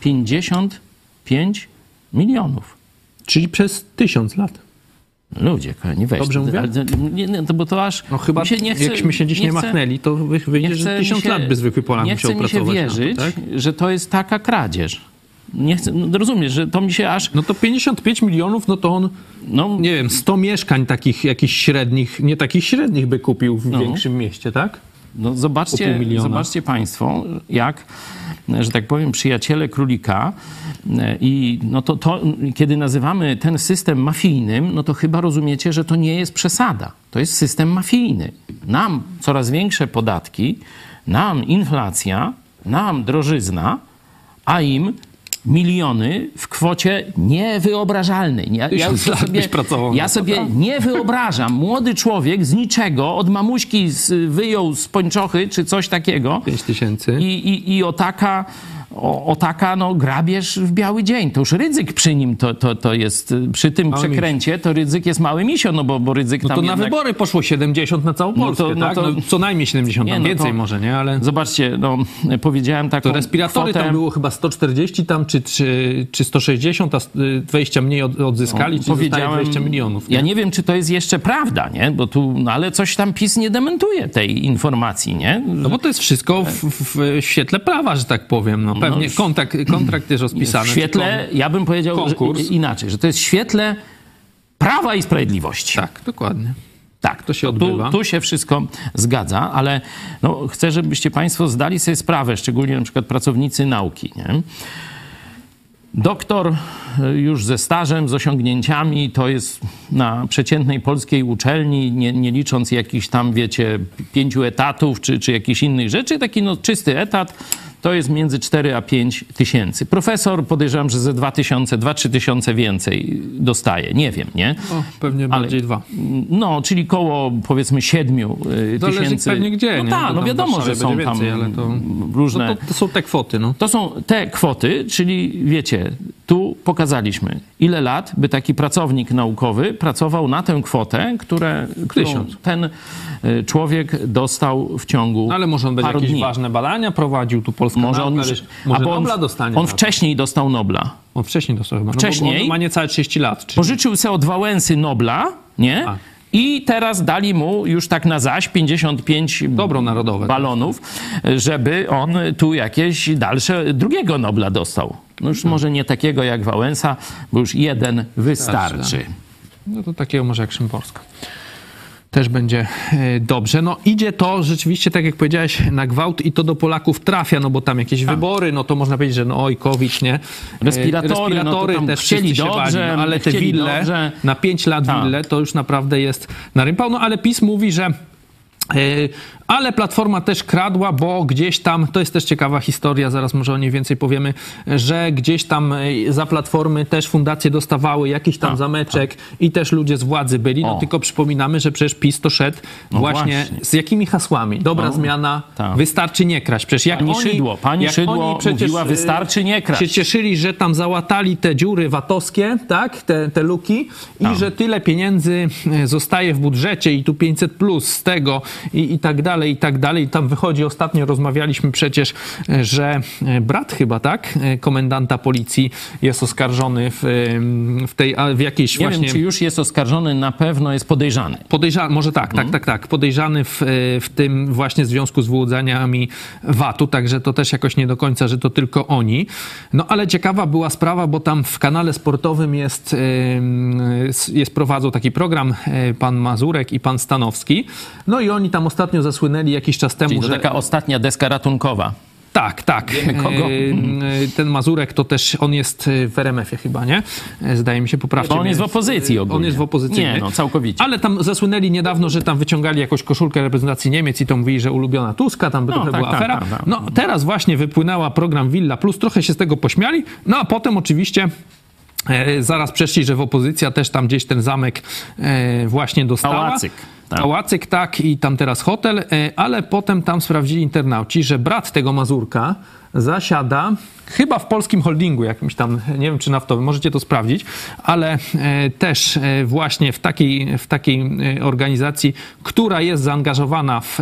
Speaker 3: 55 milionów.
Speaker 1: Czyli przez 1000 lat.
Speaker 3: Ludzie, kochani, weź.
Speaker 1: Dobrze mówię?
Speaker 3: Nie, nie, to, bo to aż...
Speaker 1: No chyba,
Speaker 3: się nie chce,
Speaker 1: jakśmy się dziś nie,
Speaker 3: chce-
Speaker 1: machnęli, to wy- wyjdzie, że
Speaker 3: chce mi
Speaker 1: 1000
Speaker 3: się-
Speaker 1: lat by zwykły Polak
Speaker 3: Nie
Speaker 1: musiał
Speaker 3: chce mi się
Speaker 1: pracować. na to,
Speaker 3: wierzyć,
Speaker 1: tak?
Speaker 3: że to jest taka kradzież. Nie chcę, no, rozumiesz, że to mi się aż...
Speaker 1: No to 55 milionów, no to on,
Speaker 3: No,
Speaker 1: nie wiem, 100 mieszkań takich jakichś średnich, nie takich średnich by kupił w
Speaker 3: No.
Speaker 1: większym mieście, tak?
Speaker 3: No zobaczcie, zobaczcie Państwo, jak, że tak powiem, przyjaciele królika e, i no to, to, kiedy nazywamy ten system mafijnym, no to chyba rozumiecie, że to nie jest przesada. To jest system mafijny. Nam coraz większe podatki, nam inflacja, nam drożyzna, a im miliony w kwocie niewyobrażalnej. Ja, ja
Speaker 1: pracował
Speaker 3: ja sobie nie wyobrażam. Młody człowiek z niczego, od mamuśki z, wyjął z pończochy czy coś takiego
Speaker 1: 5 tysięcy.
Speaker 3: i, i, i o taka, o, o taka no, grabież w biały dzień. To już ryzyk przy nim to, to, to jest, przy tym
Speaker 1: Mały
Speaker 3: przekręcie to ryzyk jest mały misio, no bo, bo ryzyk
Speaker 1: No
Speaker 3: tam
Speaker 1: to na
Speaker 3: jednak...
Speaker 1: wybory poszło 70 na całą
Speaker 3: No
Speaker 1: Polskę,
Speaker 3: to- no
Speaker 1: tak?
Speaker 3: to-
Speaker 1: No, co najmniej 70,
Speaker 3: Nie, no
Speaker 1: więcej
Speaker 3: to-
Speaker 1: może, nie? Ale
Speaker 3: Zobaczcie, no, powiedziałem taką
Speaker 1: to respiratory
Speaker 3: kwotę,
Speaker 1: tam było chyba 140 tam, czy, czy, czy 160, a y, 20 mniej od, odzyskali, czyli zostaje 20 milionów.
Speaker 3: Ja nie wiem, czy to jest jeszcze prawda, nie? Bo tu, no ale coś tam PiS nie dementuje tej informacji, nie?
Speaker 1: No bo to jest wszystko w, w, w świetle prawa, że tak powiem. No pewnie
Speaker 3: w-
Speaker 1: kontrakt, kontrakt jest rozpisany.
Speaker 3: w świetle, ja bym powiedział
Speaker 1: konkurs.
Speaker 3: Inaczej, że to jest w świetle prawa i sprawiedliwości.
Speaker 1: Tak, dokładnie.
Speaker 3: Tak,
Speaker 1: To się
Speaker 3: tu,
Speaker 1: odbywa.
Speaker 3: Tu się wszystko zgadza, ale no, chcę, żebyście Państwo zdali sobie sprawę, szczególnie na przykład pracownicy nauki. Nie? Doktor y, już ze stażem, z osiągnięciami, to jest na przeciętnej polskiej uczelni, nie, nie licząc jakichś tam, wiecie, pięciu etatów czy, czy jakichś innych rzeczy, taki no, czysty etat to jest między 4 a 5 tysięcy. Profesor podejrzewam, że ze 2 tysiące, 2-3 tysiące więcej dostaje. Nie wiem, nie?
Speaker 1: O, pewnie
Speaker 3: Ale-
Speaker 1: bardziej dwa.
Speaker 3: No, czyli koło powiedzmy 7
Speaker 1: Zależy
Speaker 3: tysięcy.
Speaker 1: pewnie gdzie,
Speaker 3: No
Speaker 1: nie?
Speaker 3: tak, no
Speaker 1: tam w
Speaker 3: wiadomo, że są tam
Speaker 1: więcej, ale to-
Speaker 3: różne...
Speaker 1: No to, to są te kwoty, no.
Speaker 3: To są te kwoty, czyli wiecie, tu pokazaliśmy, ile lat by taki pracownik naukowy pracował na tę kwotę, które, którą
Speaker 1: Tysiąc.
Speaker 3: ten y, człowiek dostał w ciągu
Speaker 1: No ale może on będzie jakieś
Speaker 3: dni.
Speaker 1: ważne badania prowadził, tu Polska
Speaker 3: Może on,
Speaker 1: nauka,
Speaker 3: już,
Speaker 1: wiesz, może
Speaker 3: albo
Speaker 1: Nobla
Speaker 3: on,
Speaker 1: dostanie.
Speaker 3: on wcześniej dostał Nobla.
Speaker 1: On wcześniej dostał chyba. No,
Speaker 3: Wcześniej?
Speaker 1: Bo on ma niecałe 30 lat. Czyli...
Speaker 3: Pożyczył sobie od Wałęsy Nobla, nie?
Speaker 1: A.
Speaker 3: I teraz dali mu już tak na zaś 55
Speaker 1: Dobro narodowe.
Speaker 3: balonów, żeby on tu jakieś dalsze drugiego Nobla dostał. No już może nie takiego jak Wałęsa, bo już jeden wystarczy.
Speaker 1: No to takiego może jak Szymborska. Też będzie e, dobrze. No idzie to rzeczywiście, tak jak powiedziałeś, na gwałt i to do Polaków trafia, no bo tam jakieś wybory, no to można powiedzieć, że no oj, COVID, nie? E,
Speaker 3: Respiratory, no
Speaker 1: też
Speaker 3: chcieli dobrze,
Speaker 1: bali, no, ale te wille,
Speaker 3: dobrze.
Speaker 1: na 5 lat
Speaker 3: Tak.
Speaker 1: wille, to już naprawdę jest na rympał. No ale PiS mówi, że ale Platforma też kradła, bo gdzieś tam, to jest też ciekawa historia, zaraz może o niej więcej powiemy, że gdzieś tam e, za Platformy też fundacje dostawały jakiś tam zameczek i też ludzie z władzy byli. No
Speaker 3: Tak, O.
Speaker 1: tylko przypominamy, że przecież PiS to szedł
Speaker 3: No
Speaker 1: właśnie,
Speaker 3: właśnie.
Speaker 1: z jakimi hasłami? Dobra
Speaker 3: No,
Speaker 1: zmiana,
Speaker 3: tak.
Speaker 1: wystarczy nie kraść. Przecież jak
Speaker 3: Pani
Speaker 1: oni,
Speaker 3: Szydło, pani
Speaker 1: jak
Speaker 3: Szydło
Speaker 1: oni przecież,
Speaker 3: mówiła,
Speaker 1: e,
Speaker 3: wystarczy nie kraść.
Speaker 1: się cieszyli, że tam załatali te dziury VAT-owskie, tak, te, te luki i
Speaker 3: Tak.
Speaker 1: że tyle pieniędzy e, zostaje w budżecie i tu 500 plus z tego i, i tak dalej, i tak dalej. Tam wychodzi, ostatnio rozmawialiśmy przecież, e, że e, brat chyba, tak, e, komendanta policji jest oskarżony w, w tej, w jakiejś
Speaker 3: Nie
Speaker 1: właśnie...
Speaker 3: wiem, czy już jest oskarżony, na pewno jest podejrzany.
Speaker 1: Podejrzany, może tak,
Speaker 3: Mhm.
Speaker 1: tak, tak, tak. Podejrzany w, w tym właśnie związku z wyłudzeniami VAT-u, także to też jakoś nie do końca, że to tylko oni. No ale ciekawa była sprawa, bo tam w kanale sportowym jest, jest prowadzą taki program pan Mazurek i pan Stanowski. No i oni tam ostatnio zasłynęli jakiś czas temu,
Speaker 3: Czyli to
Speaker 1: że...
Speaker 3: taka ostatnia deska ratunkowa.
Speaker 1: Tak, tak.
Speaker 3: Kogo.
Speaker 1: E, Ten Mazurek to też, on jest w RMF-ie chyba, nie? E, Zdaje mi się, poprawcie
Speaker 3: on jest w opozycji ogólnie.
Speaker 1: On jest w opozycji.
Speaker 3: Nie, no całkowicie.
Speaker 1: Ale tam zasłynęli niedawno, że tam wyciągali jakąś koszulkę reprezentacji Niemiec i to mówili, że ulubiona Tuska, tam by
Speaker 3: No,
Speaker 1: trochę
Speaker 3: tak,
Speaker 1: była
Speaker 3: tak,
Speaker 1: afera.
Speaker 3: tak, tak.
Speaker 1: No teraz właśnie wypłynęła program Villa Plus, trochę się z tego pośmiali, no a potem oczywiście e, zaraz przeszli, że w opozycja też tam gdzieś ten zamek e, właśnie dostała.
Speaker 3: Pałacyk, tak.
Speaker 1: Pałacyk, tak, i tam teraz hotel, e, ale potem tam sprawdzili internauci, że brat tego Mazurka zasiada chyba w polskim holdingu jakimś tam, nie wiem czy naftowym, możecie to sprawdzić, ale e, też e, właśnie w takiej, w takiej organizacji, która jest zaangażowana w,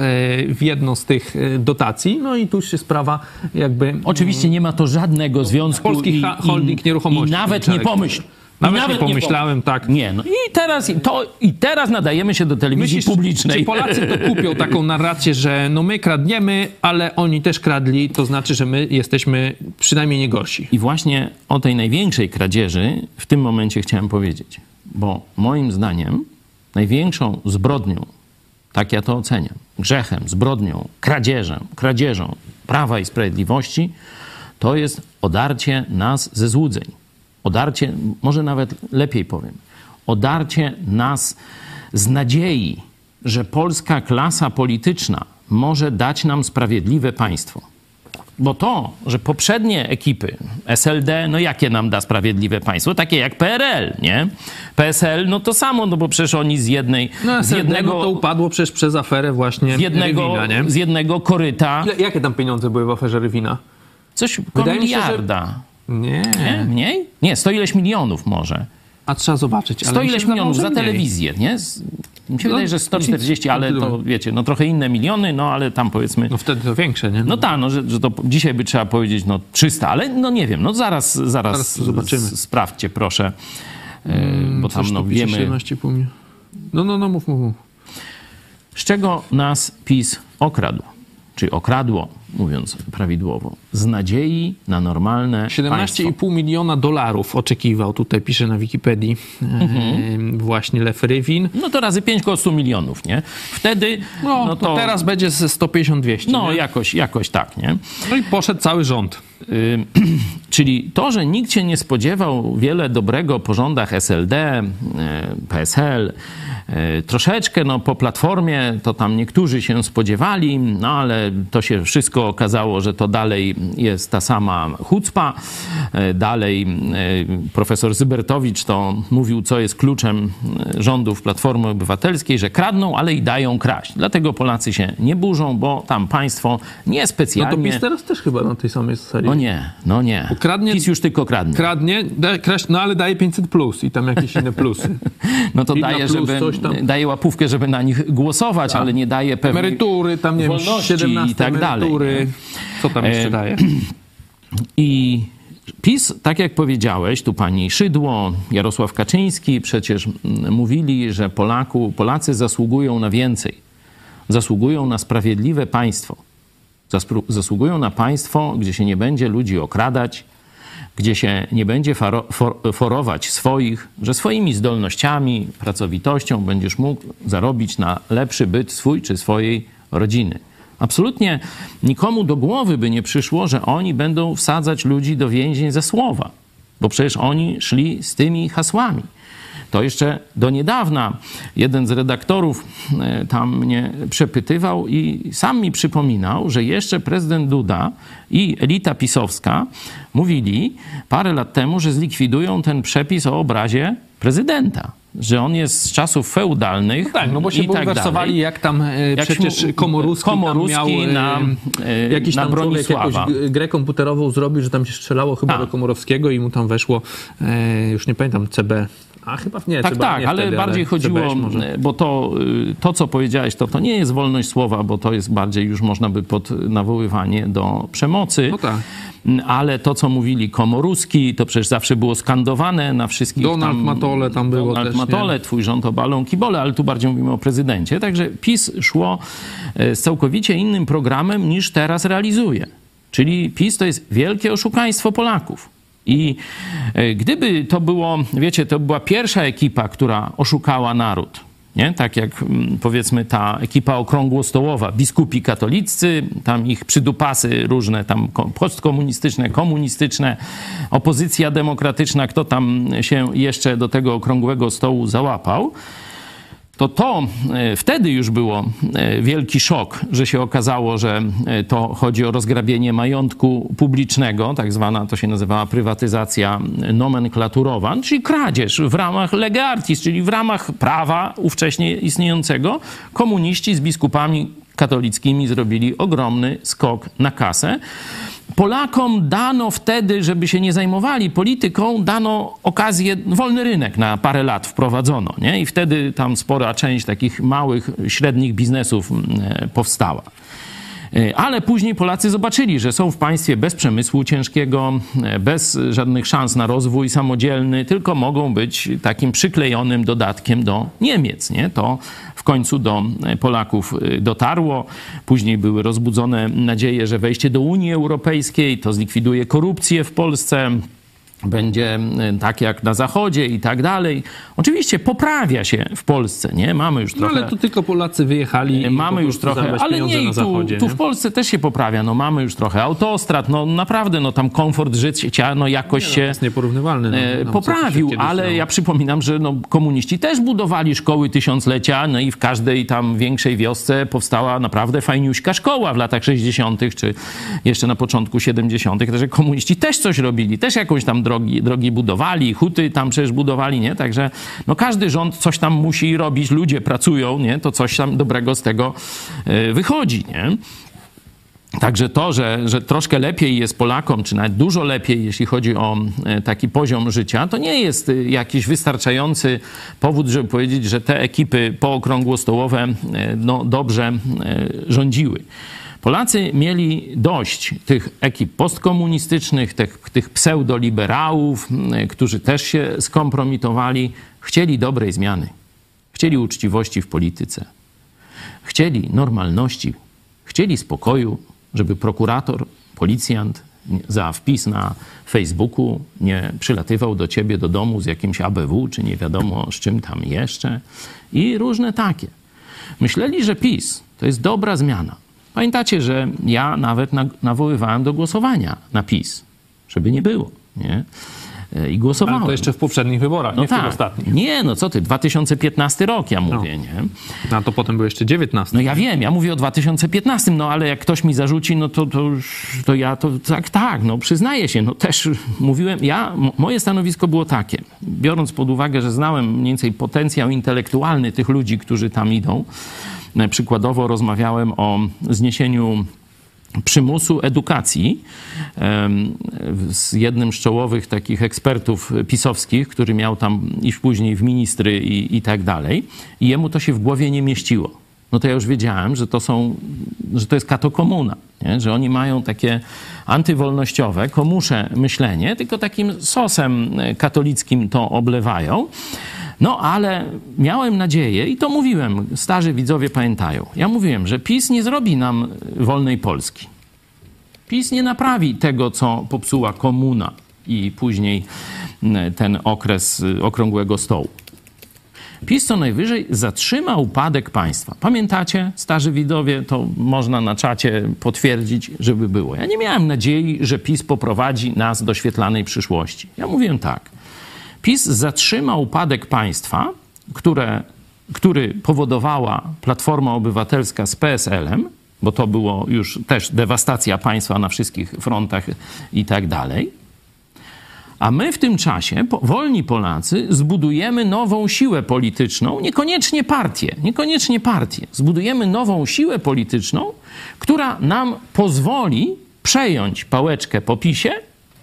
Speaker 1: w jedną z tych dotacji, no i tu się sprawa jakby...
Speaker 3: Oczywiście nie ma to żadnego związku.
Speaker 1: Polski
Speaker 3: i,
Speaker 1: holding nieruchomości.
Speaker 3: I nawet nie
Speaker 1: Czarek.
Speaker 3: pomyśl. I
Speaker 1: Nawet nie pomyślałem, tak.
Speaker 3: Nie, no i teraz, to, i teraz nadajemy się do telewizji
Speaker 1: Myślisz,
Speaker 3: publicznej.
Speaker 1: Czy Polacy to kupią taką narrację, że no my kradniemy, ale oni też kradli, to znaczy, że my jesteśmy przynajmniej nie gorsi.
Speaker 3: I właśnie o tej największej kradzieży w tym momencie chciałem powiedzieć. Bo moim zdaniem największą zbrodnią tak ja to oceniam, grzechem, zbrodnią, kradzieżem, kradzieżą prawa i sprawiedliwości, to jest odarcie nas ze złudzeń. Odarcie, może nawet lepiej powiem, odarcie nas z nadziei, że polska klasa polityczna może dać nam sprawiedliwe państwo. Bo to, że poprzednie ekipy SLD, no jakie nam da sprawiedliwe państwo? Takie jak PRL, nie? PSL, no to samo, no bo przecież oni z jednej...
Speaker 1: No,
Speaker 3: z
Speaker 1: z jednego
Speaker 3: jednego,
Speaker 1: to upadło przecież przez aferę właśnie
Speaker 3: z jednego,
Speaker 1: Rywina, nie?
Speaker 3: z jednego koryta
Speaker 1: Ile, jakie tam pieniądze były w aferze Rywina?
Speaker 3: coś koło
Speaker 1: Wydaje mi się,
Speaker 3: miliarda.
Speaker 1: Nie.
Speaker 3: Nie? Mniej? Nie, sto ileś milionów może.
Speaker 1: A trzeba zobaczyć.
Speaker 3: Sto ileś milionów za
Speaker 1: mniej.
Speaker 3: telewizję, nie? Z, mi się
Speaker 1: No,
Speaker 3: wydaje, że 140,
Speaker 1: nic,
Speaker 3: ale to wiecie, no trochę inne miliony, no ale tam powiedzmy...
Speaker 1: No wtedy to większe, nie?
Speaker 3: No tak, no, że, że to dzisiaj by trzeba powiedzieć no 300, ale no nie wiem, no zaraz, zaraz,
Speaker 1: Zaraz zobaczymy.
Speaker 3: sprawdźcie proszę, e, bo tam no wiemy,
Speaker 1: 17,5 miliona. No, no, no, mów, mów, mów.
Speaker 3: z czego nas PiS okradł, czy okradło, mówiąc prawidłowo, z nadziei na normalne państwo.
Speaker 1: 17,5 miliona dolarów oczekiwał, tutaj pisze na Wikipedii,
Speaker 3: Mhm.
Speaker 1: e, właśnie Lech Rywin.
Speaker 3: No to razy 5 koło 100 milionów, nie? Wtedy,
Speaker 1: No,
Speaker 3: no
Speaker 1: to
Speaker 3: to...
Speaker 1: teraz będzie ze 150-200.
Speaker 3: No
Speaker 1: nie?
Speaker 3: jakoś, jakoś tak, nie?
Speaker 1: no i poszedł cały rząd.
Speaker 3: Czyli to, że nikt się nie spodziewał wiele dobrego po rządach SLD, y, PSL, y, troszeczkę no, po platformie to tam niektórzy się spodziewali, no ale to się wszystko okazało, że to dalej jest ta sama chucpa. Y, Dalej profesor Zybertowicz to mówił, co jest kluczem rządów Platformy Obywatelskiej, że kradną, ale i dają kraść. Dlatego Polacy się nie burzą, bo tam państwo
Speaker 1: No to
Speaker 3: niespecjalnie...
Speaker 1: PiS teraz też chyba na tej samej zasadzie.
Speaker 3: No nie, no nie.
Speaker 1: Kradnie-
Speaker 3: PiS już tylko kradnie.
Speaker 1: Kradnie, da, kraść, no ale daje 500 plus i tam jakieś inne plusy.
Speaker 3: No to daje,
Speaker 1: plus,
Speaker 3: żeby.
Speaker 1: Tak.
Speaker 3: daje łapówkę, żeby na nich głosować, ale nie daje pewnej...
Speaker 1: Emerytury, tam nie wiem,
Speaker 3: wolności
Speaker 1: 17
Speaker 3: i tak dalej,
Speaker 1: emerytury. Co tam jeszcze
Speaker 3: E,
Speaker 1: daje?
Speaker 3: I PiS, tak jak powiedziałeś, tu pani Szydło, Jarosław Kaczyński przecież mm, mówili, że Polaku, Polacy zasługują na więcej. Zasługują na sprawiedliwe państwo. Zasługują na państwo, gdzie się nie będzie ludzi okradać, gdzie się nie będzie forować swoich, że swoimi zdolnościami, pracowitością będziesz mógł zarobić na lepszy byt swój czy swojej rodziny. Absolutnie nikomu do głowy by nie przyszło, że oni będą wsadzać ludzi do więzień za słowa, bo przecież oni szli z tymi hasłami. To jeszcze do niedawna jeden z redaktorów e, tam mnie przepytywał i sam mi przypominał, że jeszcze prezydent Duda i elita pisowska mówili parę lat temu, że zlikwidują ten przepis o obrazie prezydenta. Że on jest z czasów feudalnych.
Speaker 1: Tak, no bo się
Speaker 3: tak
Speaker 1: bulwersowali, jak tam e,
Speaker 3: Jak
Speaker 1: przecież Komorowski,
Speaker 3: Komorowski
Speaker 1: tam miał, e,
Speaker 3: na, e,
Speaker 1: jakiś
Speaker 3: na
Speaker 1: tam człowiek jakąś grę komputerową zrobił, że tam się strzelało chyba
Speaker 3: A.
Speaker 1: do Komorowskiego i mu tam weszło, e, już nie pamiętam, CB. A chyba nie,
Speaker 3: Tak, tak,
Speaker 1: nie
Speaker 3: ale
Speaker 1: wtedy,
Speaker 3: bardziej chodziło,
Speaker 1: CBŚ może.
Speaker 3: bo to, y, to, co powiedziałeś, to, to nie jest wolność słowa, bo to jest bardziej już można by pod nawoływanie do przemocy.
Speaker 1: No tak.
Speaker 3: Ale to, co mówili Komoruski, to przecież zawsze było skandowane na wszystkich.
Speaker 1: Donald Matole tam było
Speaker 3: Donald
Speaker 1: też, nie?
Speaker 3: Matole, twój rząd obalą kibole, ale tu bardziej mówimy o prezydencie. Także PiS szło e, z całkowicie innym programem niż teraz realizuje. Czyli PiS to jest wielkie oszukaństwo Polaków. I e, gdyby to było, wiecie, to była pierwsza ekipa, która oszukała naród. Nie? Tak jak mm, powiedzmy ta ekipa okrągłostołowa, biskupi katoliccy, tam ich przydupasy różne, tam ko- postkomunistyczne, komunistyczne, opozycja demokratyczna, kto tam się jeszcze do tego okrągłego stołu załapał to to e, wtedy już było e, wielki szok, że się okazało, że e, to chodzi o rozgrabienie majątku publicznego, tak zwana to się nazywała prywatyzacja nomenklaturowa, czyli kradzież w ramach lege artis, czyli w ramach prawa ówcześnie istniejącego. Komuniści z biskupami katolickimi zrobili ogromny skok na kasę. Polakom dano wtedy, żeby się nie zajmowali polityką, dano okazję, wolny rynek na parę lat wprowadzono. Nie? I wtedy tam spora część takich małych, średnich biznesów mm, powstała. E, Ale później Polacy zobaczyli, że są w państwie bez przemysłu ciężkiego, e, bez żadnych szans na rozwój samodzielny, tylko mogą być takim przyklejonym dodatkiem do Niemiec. Nie? To w końcu do e, Polaków dotarło. Później były rozbudzone nadzieje, że wejście do Unii Europejskiej to zlikwiduje korupcję w Polsce będzie tak jak na Zachodzie i tak dalej. Oczywiście poprawia się w Polsce, nie? Mamy już
Speaker 1: No
Speaker 3: trochę...
Speaker 1: ale tu tylko Polacy wyjechali.
Speaker 3: Mamy już trochę, ale nie,
Speaker 1: na
Speaker 3: tu,
Speaker 1: Zachodzie.
Speaker 3: tu
Speaker 1: nie?
Speaker 3: w Polsce też się poprawia. No mamy już trochę autostrad, no naprawdę, no tam komfort życia, no jakoś
Speaker 1: To
Speaker 3: się
Speaker 1: jest nieporównywalny. No,
Speaker 3: e,
Speaker 1: no,
Speaker 3: poprawił,
Speaker 1: się
Speaker 3: ale ja przypominam, że no, komuniści też budowali szkoły tysiąclecia, no i w każdej tam większej wiosce powstała naprawdę fajniuśka szkoła w latach 60., czy jeszcze na początku 70., także komuniści też coś robili, też jakąś tam drogi, drogi budowali, huty tam przecież budowali, nie? Także no, każdy rząd coś tam musi robić, ludzie pracują, nie? To coś tam dobrego z tego e, wychodzi, nie? Także to, że, że troszkę lepiej jest Polakom, czy nawet dużo lepiej, jeśli chodzi o e, taki poziom życia, to nie jest e, jakiś wystarczający powód, żeby powiedzieć, że te ekipy pookrągłostołowe e, no, dobrze e, rządziły. Polacy mieli dość tych ekip postkomunistycznych, tych, tych pseudoliberałów, którzy też się skompromitowali. Chcieli dobrej zmiany. Chcieli uczciwości w polityce. Chcieli normalności. Chcieli spokoju, żeby prokurator, policjant za wpis na Facebooku nie przylatywał do ciebie do domu z jakimś ABW, czy nie wiadomo z czym tam jeszcze. I różne takie. Myśleli, że PiS to jest dobra zmiana. Pamiętacie, że ja nawet na- nawoływałem do głosowania na PiS, żeby nie było. Nie? E, I głosowałem.
Speaker 1: Ale to jeszcze w poprzednich wyborach,
Speaker 3: no
Speaker 1: nie w tych
Speaker 3: tak.
Speaker 1: ostatnich.
Speaker 3: Nie, no co ty, 2015 rok ja mówię, nie?
Speaker 1: No, a to potem był jeszcze 19.
Speaker 3: No ja wiem, ja mówię o 2015, no ale jak ktoś mi zarzuci, no to, to, to ja to tak, tak, no przyznaję się, no też mówiłem, ja, moje stanowisko było takie, biorąc pod uwagę, że znałem mniej więcej potencjał intelektualny tych ludzi, którzy tam idą, przykładowo rozmawiałem o zniesieniu przymusu edukacji z jednym z czołowych takich ekspertów pisowskich, który miał tam iść później w ministry i, i tak dalej. I jemu to się w głowie nie mieściło. No to ja już wiedziałem, że to są, że to jest katokomuna, nie? że oni mają takie antywolnościowe, komusze myślenie, tylko takim sosem katolickim to oblewają. No ale miałem nadzieję i to mówiłem, starzy widzowie pamiętają. Ja mówiłem, że PiS nie zrobi nam wolnej Polski. PiS nie naprawi tego, co popsuła komuna i później mm, ten okres y, okrągłego stołu. PiS co najwyżej zatrzyma upadek państwa. Pamiętacie, starzy widowie, to można na czacie potwierdzić, żeby było. Ja nie miałem nadziei, że PiS poprowadzi nas do świetlanej przyszłości. Ja mówiłem tak. PiS zatrzyma upadek państwa, które, który powodowała Platforma Obywatelska z PSL-em, bo to było już też dewastacja państwa na wszystkich frontach i tak dalej. A my w tym czasie, wolni Polacy, zbudujemy nową siłę polityczną, niekoniecznie partię, niekoniecznie partię. Zbudujemy nową siłę polityczną, która nam pozwoli przejąć pałeczkę po PiSie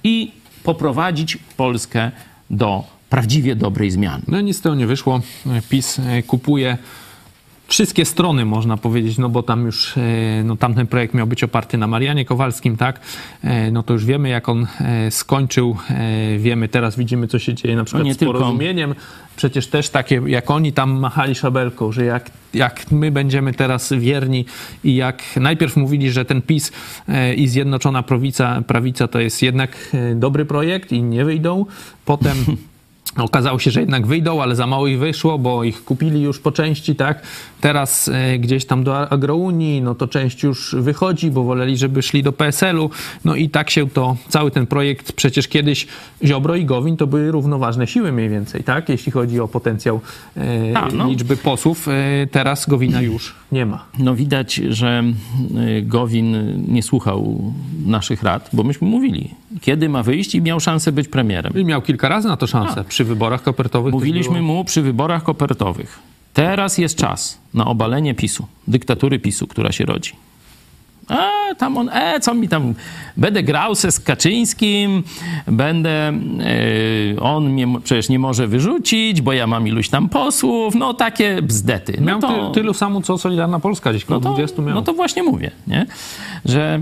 Speaker 3: i poprowadzić Polskę do prawdziwie dobrej zmiany.
Speaker 1: No nic z tego nie wyszło. PiS e, kupuje wszystkie strony, można powiedzieć, no bo tam już e, no, tamten projekt miał być oparty na Marianie Kowalskim, tak? E, No to już wiemy, jak on e, skończył. Wiemy, teraz widzimy, co się dzieje na przykład
Speaker 3: No nie
Speaker 1: z
Speaker 3: tylko-
Speaker 1: porozumieniem. Przecież też takie, jak oni tam machali szabelką, że jak, jak my będziemy teraz wierni i jak najpierw mówili, że ten PiS i Zjednoczona Prawica, prawica to jest jednak dobry projekt i nie wyjdą. Potem Okazało się, że jednak wyjdą, ale za mało ich wyszło, bo ich kupili już po części, tak? Teraz e, gdzieś tam do Agrounii, no to część już wychodzi, bo woleli, żeby szli do PSL-u. No i tak się to, cały ten projekt, przecież kiedyś Ziobro i Gowin to były równoważne siły mniej więcej, tak? Jeśli chodzi o potencjał e,
Speaker 3: A, no.
Speaker 1: liczby posłów. E, teraz Gowina już nie ma.
Speaker 3: No widać, że y, Gowin nie słuchał naszych rad, bo myśmy mówili, kiedy ma wyjść i miał szansę być premierem.
Speaker 1: I miał kilka razy na to szansę. Przy wyborach kopertowych.
Speaker 3: Mówiliśmy mu przy wyborach kopertowych. Teraz jest czas na obalenie PiSu, dyktatury PiSu, która się rodzi. A tam on, e, co mi tam, będę grał se z Kaczyńskim, będę, e, on mnie przecież nie może wyrzucić, bo ja mam iluś tam posłów, no takie bzdety. No
Speaker 1: Miał
Speaker 3: to,
Speaker 1: ty, tylu samo, co Solidarna Polska, gdzieś koło
Speaker 3: no to,
Speaker 1: 20 miał.
Speaker 3: no to właśnie mówię, nie? Że,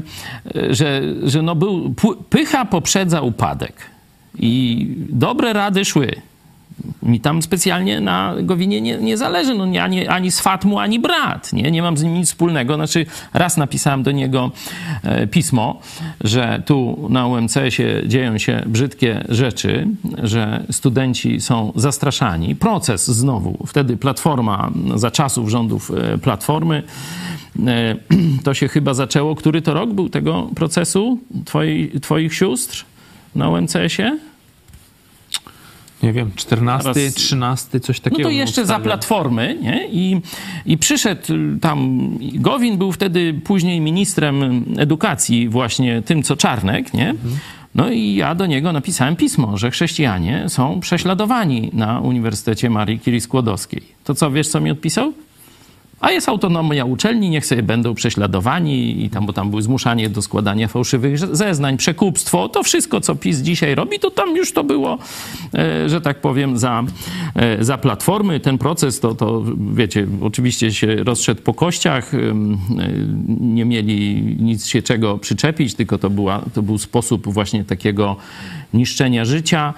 Speaker 3: że, że no był, pycha poprzedza upadek i dobre rady szły. Mi tam specjalnie na Gowinie nie, nie zależy, no, ani, ani swat mu, ani brat, nie? nie mam z nim nic wspólnego. Znaczy, raz napisałem do niego e, pismo, że tu na UMCS-ie dzieją się brzydkie rzeczy, że studenci są zastraszani. Proces znowu, wtedy Platforma, za czasów rządów e, Platformy, e, to się chyba zaczęło. Który to rok był tego procesu twoi, twoich sióstr na UMCS-ie?
Speaker 1: Nie wiem, 14,
Speaker 3: Teraz-
Speaker 1: 13, coś takiego.
Speaker 3: No to jeszcze za. Platformy, nie? I, I przyszedł tam, Gowin był wtedy później ministrem edukacji, właśnie tym, co Czarnek, nie? No i ja do niego napisałem pismo, że chrześcijanie są prześladowani na Uniwersytecie Marii Curie Skłodowskiej. To co, wiesz, co mi odpisał? A jest autonomia uczelni, niech sobie będą prześladowani i tam, bo tam były zmuszanie do składania fałszywych zeznań, przekupstwo, to wszystko, co PiS dzisiaj robi, to tam już to było, e, że tak powiem, za, e, za platformy. Ten proces to, to, wiecie, oczywiście się rozszedł po kościach, e, nie mieli nic się czego przyczepić, tylko to, była, to był sposób właśnie takiego niszczenia życia.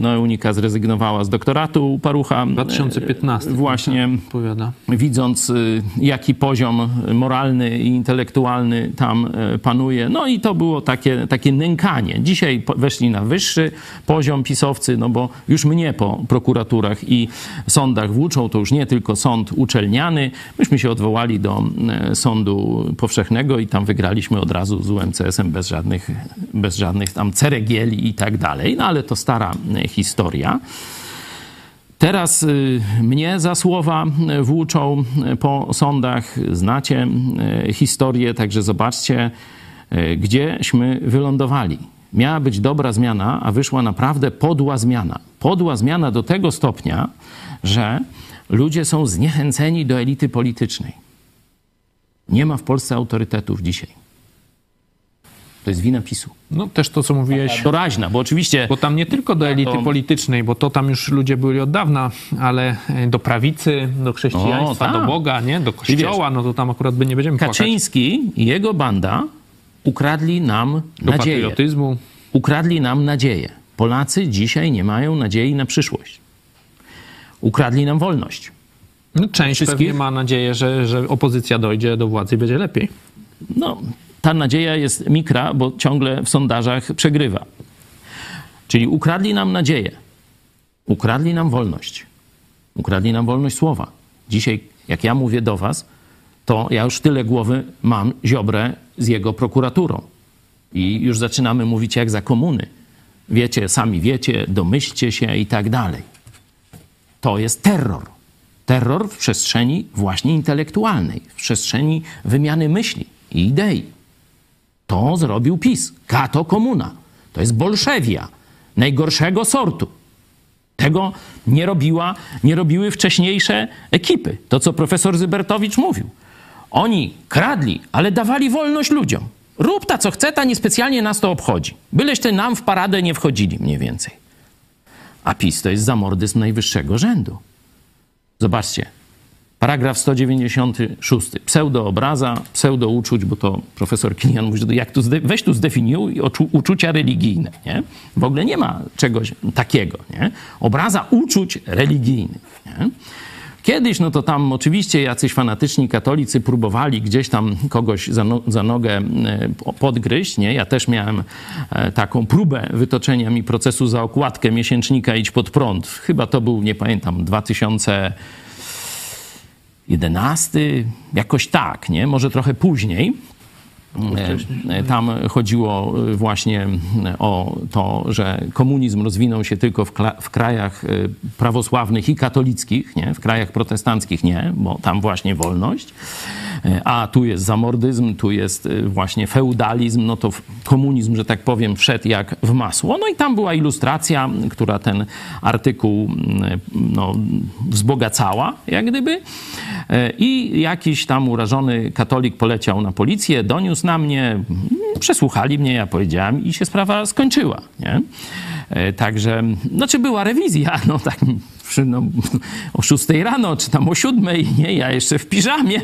Speaker 3: No, Unika zrezygnowała z doktoratu Parucha.
Speaker 1: 2015.
Speaker 3: E, Właśnie
Speaker 1: Powiada.
Speaker 3: widząc y, jaki poziom moralny i intelektualny tam y, panuje. No i to było takie, takie nękanie. Dzisiaj weszli na wyższy poziom pisowcy, no bo już mnie po prokuraturach i sądach włóczą, to już nie tylko sąd uczelniany. Myśmy się odwołali do y, sądu powszechnego i tam wygraliśmy od razu z UMCS-em bez żadnych, bez żadnych tam ceregieli i tak dalej. No ale to stara y, historia. Teraz y, mnie za słowa y, włóczą y, po sądach. Znacie historię, także zobaczcie, gdzieśmy wylądowali. Miała być dobra zmiana, a wyszła naprawdę podła zmiana. Podła zmiana do tego stopnia, że ludzie są zniechęceni do elity politycznej. Nie ma w Polsce autorytetów dzisiaj. To jest wina PiSu.
Speaker 1: No też to, co mówiłeś,
Speaker 3: Doraźna, bo oczywiście
Speaker 1: bo tam nie tylko do elity
Speaker 3: To-
Speaker 1: politycznej, bo to tam już ludzie byli od dawna, ale e, do prawicy, do chrześcijaństwa,
Speaker 3: O, tak.
Speaker 1: do Boga, nie? Do kościoła, no to tam akurat by nie będziemy płakać.
Speaker 3: Kaczyński i jego banda ukradli nam
Speaker 1: Do
Speaker 3: nadzieję.
Speaker 1: patriotyzmu.
Speaker 3: Ukradli nam nadzieję. Polacy dzisiaj nie mają nadziei na przyszłość. Ukradli nam wolność.
Speaker 1: No, część
Speaker 3: Wszystkich?
Speaker 1: pewnie ma nadzieję, że, że opozycja dojdzie do władzy i będzie lepiej.
Speaker 3: No, ta nadzieja jest mikra, bo ciągle w sondażach przegrywa. Czyli ukradli nam nadzieję. Ukradli nam wolność. Ukradli nam wolność słowa. Dzisiaj, jak ja mówię do was, to ja już tyle głowy mam Ziobrę z jego prokuraturą. I już zaczynamy mówić jak za komuny. Wiecie, sami wiecie, domyślcie się i tak dalej. To jest terror. Terror w przestrzeni właśnie intelektualnej, w przestrzeni wymiany myśli i idei. To zrobił PiS. Kato komuna. To jest bolszewia najgorszego sortu. Tego nie, robiła, nie robiły wcześniejsze ekipy. To, co profesor Zybertowicz mówił. Oni kradli, ale dawali wolność ludziom. Rób ta, co chce, ta niespecjalnie nas to obchodzi. Byleście nam w paradę nie wchodzili, mniej więcej. A PiS to jest zamordyzm najwyższego rzędu. Zobaczcie. Paragraf 196. Pseudoobraza, pseudouczuć, bo to profesor Kilian mówi, jak tu weź tu zdefiniuj uczucia religijne. Nie? W ogóle nie ma czegoś takiego. Nie? Obraza uczuć religijnych. Nie? Kiedyś, no to tam oczywiście jacyś fanatyczni katolicy próbowali gdzieś tam kogoś za, no, za nogę e, po- podgryźć, nie? Ja też miałem e, taką próbę wytoczenia mi procesu za okładkę miesięcznika Idź Pod Prąd. Chyba to był, nie pamiętam, 2000 11, jakoś tak, nie? Może trochę później. E, e, Tam chodziło e, właśnie o to, że komunizm rozwinął się tylko w, w krajach e, prawosławnych i katolickich, nie? w krajach protestanckich nie, bo tam właśnie wolność. E, A tu jest zamordyzm, tu jest e, właśnie feudalizm, no to komunizm, że tak powiem, wszedł jak w masło. No i tam była ilustracja, która ten artykuł mm, no, wzbogacała, jak gdyby. E, I jakiś tam urażony katolik poleciał na policję, doniósł na mnie, mm, przesłuchali mnie, ja powiedziałem i się sprawa skończyła. Nie? E, Także, znaczy była rewizja, no tak przy, no, o 6 rano, czy tam o 7, nie, ja jeszcze w piżamie.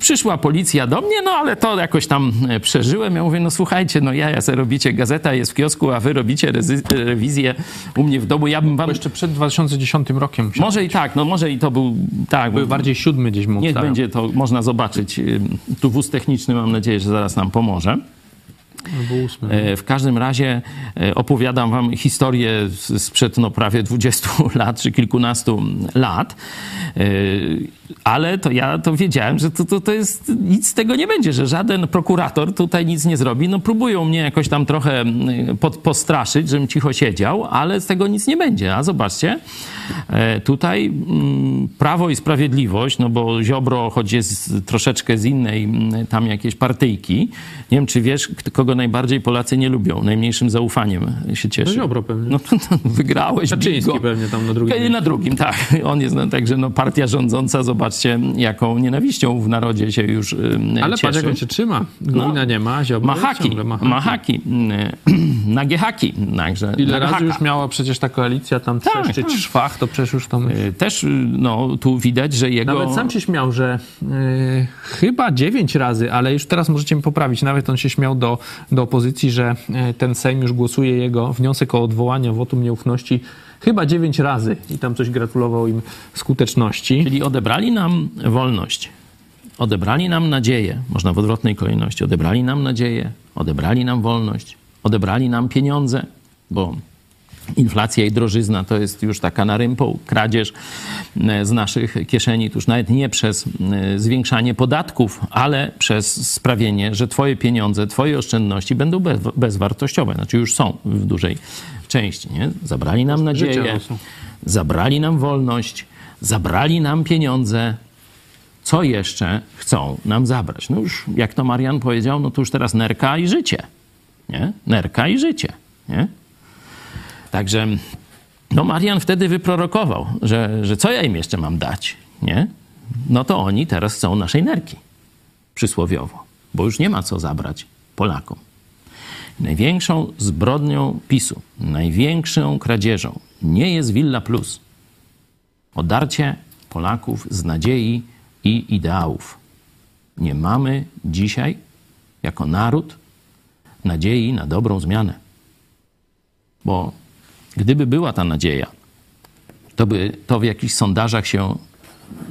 Speaker 3: Przyszła policja do mnie, no ale to jakoś tam e, przeżyłem. Ja mówię, no słuchajcie, no ja, ja sobie robicie, gazeta jest w kiosku, a wy robicie rewizję u mnie w domu. Ja bym wam...
Speaker 1: Bo jeszcze przed 2010 rokiem.
Speaker 3: Może i tak, no może i to był, tak.
Speaker 1: Były
Speaker 3: bo-
Speaker 1: bardziej siódmy gdzieś mu
Speaker 3: Niech będzie to, można zobaczyć. Tu wóz techniczny, mam nadzieję, że zaraz nam pomoże. E, W każdym razie e, opowiadam wam historię sprzed no, prawie 20 lat czy kilkunastu lat, E, ale to ja to wiedziałem, że to, to, to jest, nic z tego nie będzie, że żaden prokurator tutaj nic nie zrobi. No próbują mnie jakoś tam trochę pod, postraszyć, żebym cicho siedział, ale z tego nic nie będzie. A zobaczcie, tutaj Prawo i Sprawiedliwość, no bo Ziobro, choć jest troszeczkę z innej tam jakiejś partyjki, nie wiem, czy wiesz, kto- najbardziej Polacy nie lubią, najmniejszym zaufaniem się cieszy.
Speaker 1: No Ziobro pewnie.
Speaker 3: No to, to wygrałeś,
Speaker 1: Kaczyński
Speaker 3: bingo.
Speaker 1: pewnie tam na drugim
Speaker 3: Na
Speaker 1: miejscu.
Speaker 3: drugim, tak. On jest, no, także no, partia rządząca, zobaczcie, jaką nienawiścią w narodzie się już ym,
Speaker 1: Ale
Speaker 3: cieszy.
Speaker 1: patrz, jak on się trzyma. Gowina nie ma, Ziobro
Speaker 3: Ma
Speaker 1: jest
Speaker 3: haki,
Speaker 1: ciągle ma haki.
Speaker 3: ma haki, nagie haki, także
Speaker 1: Ile
Speaker 3: na
Speaker 1: razy
Speaker 3: haka.
Speaker 1: już miała przecież ta koalicja tam
Speaker 3: Tak,
Speaker 1: trzeszczyć
Speaker 3: tak.
Speaker 1: szwach, to przecież już tam...
Speaker 3: Y, Też, y, no, tu widać, że jego...
Speaker 1: Nawet sam się śmiał, że y, chyba dziewięć razy, ale już teraz możecie mi poprawić, nawet on się śmiał do, do opozycji, że y, ten Sejm już głosuje jego wniosek o odwołanie wotum nieufności chyba dziewięć razy i tam coś gratulował im skuteczności.
Speaker 3: Czyli odebrali nam wolność, odebrali nam nadzieję, można w odwrotnej kolejności, odebrali nam nadzieję, odebrali nam wolność, odebrali nam pieniądze, bo inflacja i drożyzna to jest już taka na rympu, kradzież e, z naszych kieszeni, to już nawet nie przez e, zwiększanie podatków, ale przez sprawienie, że twoje pieniądze, twoje oszczędności będą bez, bezwartościowe, znaczy już są w dużej części, nie? Zabrali nam nadzieję, zabrali nam wolność, zabrali nam pieniądze. Co jeszcze chcą nam zabrać? No już, jak to Marian powiedział, no to już teraz nerka i życie. Nie? Nerka i życie. Nie? Także no Marian wtedy wyprorokował, że, że co ja im jeszcze mam dać? Nie? No to oni teraz chcą naszej nerki. Przysłowiowo. Bo już nie ma co zabrać Polakom. Największą zbrodnią PiSu, największą kradzieżą nie jest Villa Plus. Odarcie Polaków z nadziei i ideałów. Nie mamy dzisiaj, jako naród, nadziei na dobrą zmianę. Bo gdyby była ta nadzieja, to by to w jakichś sondażach się,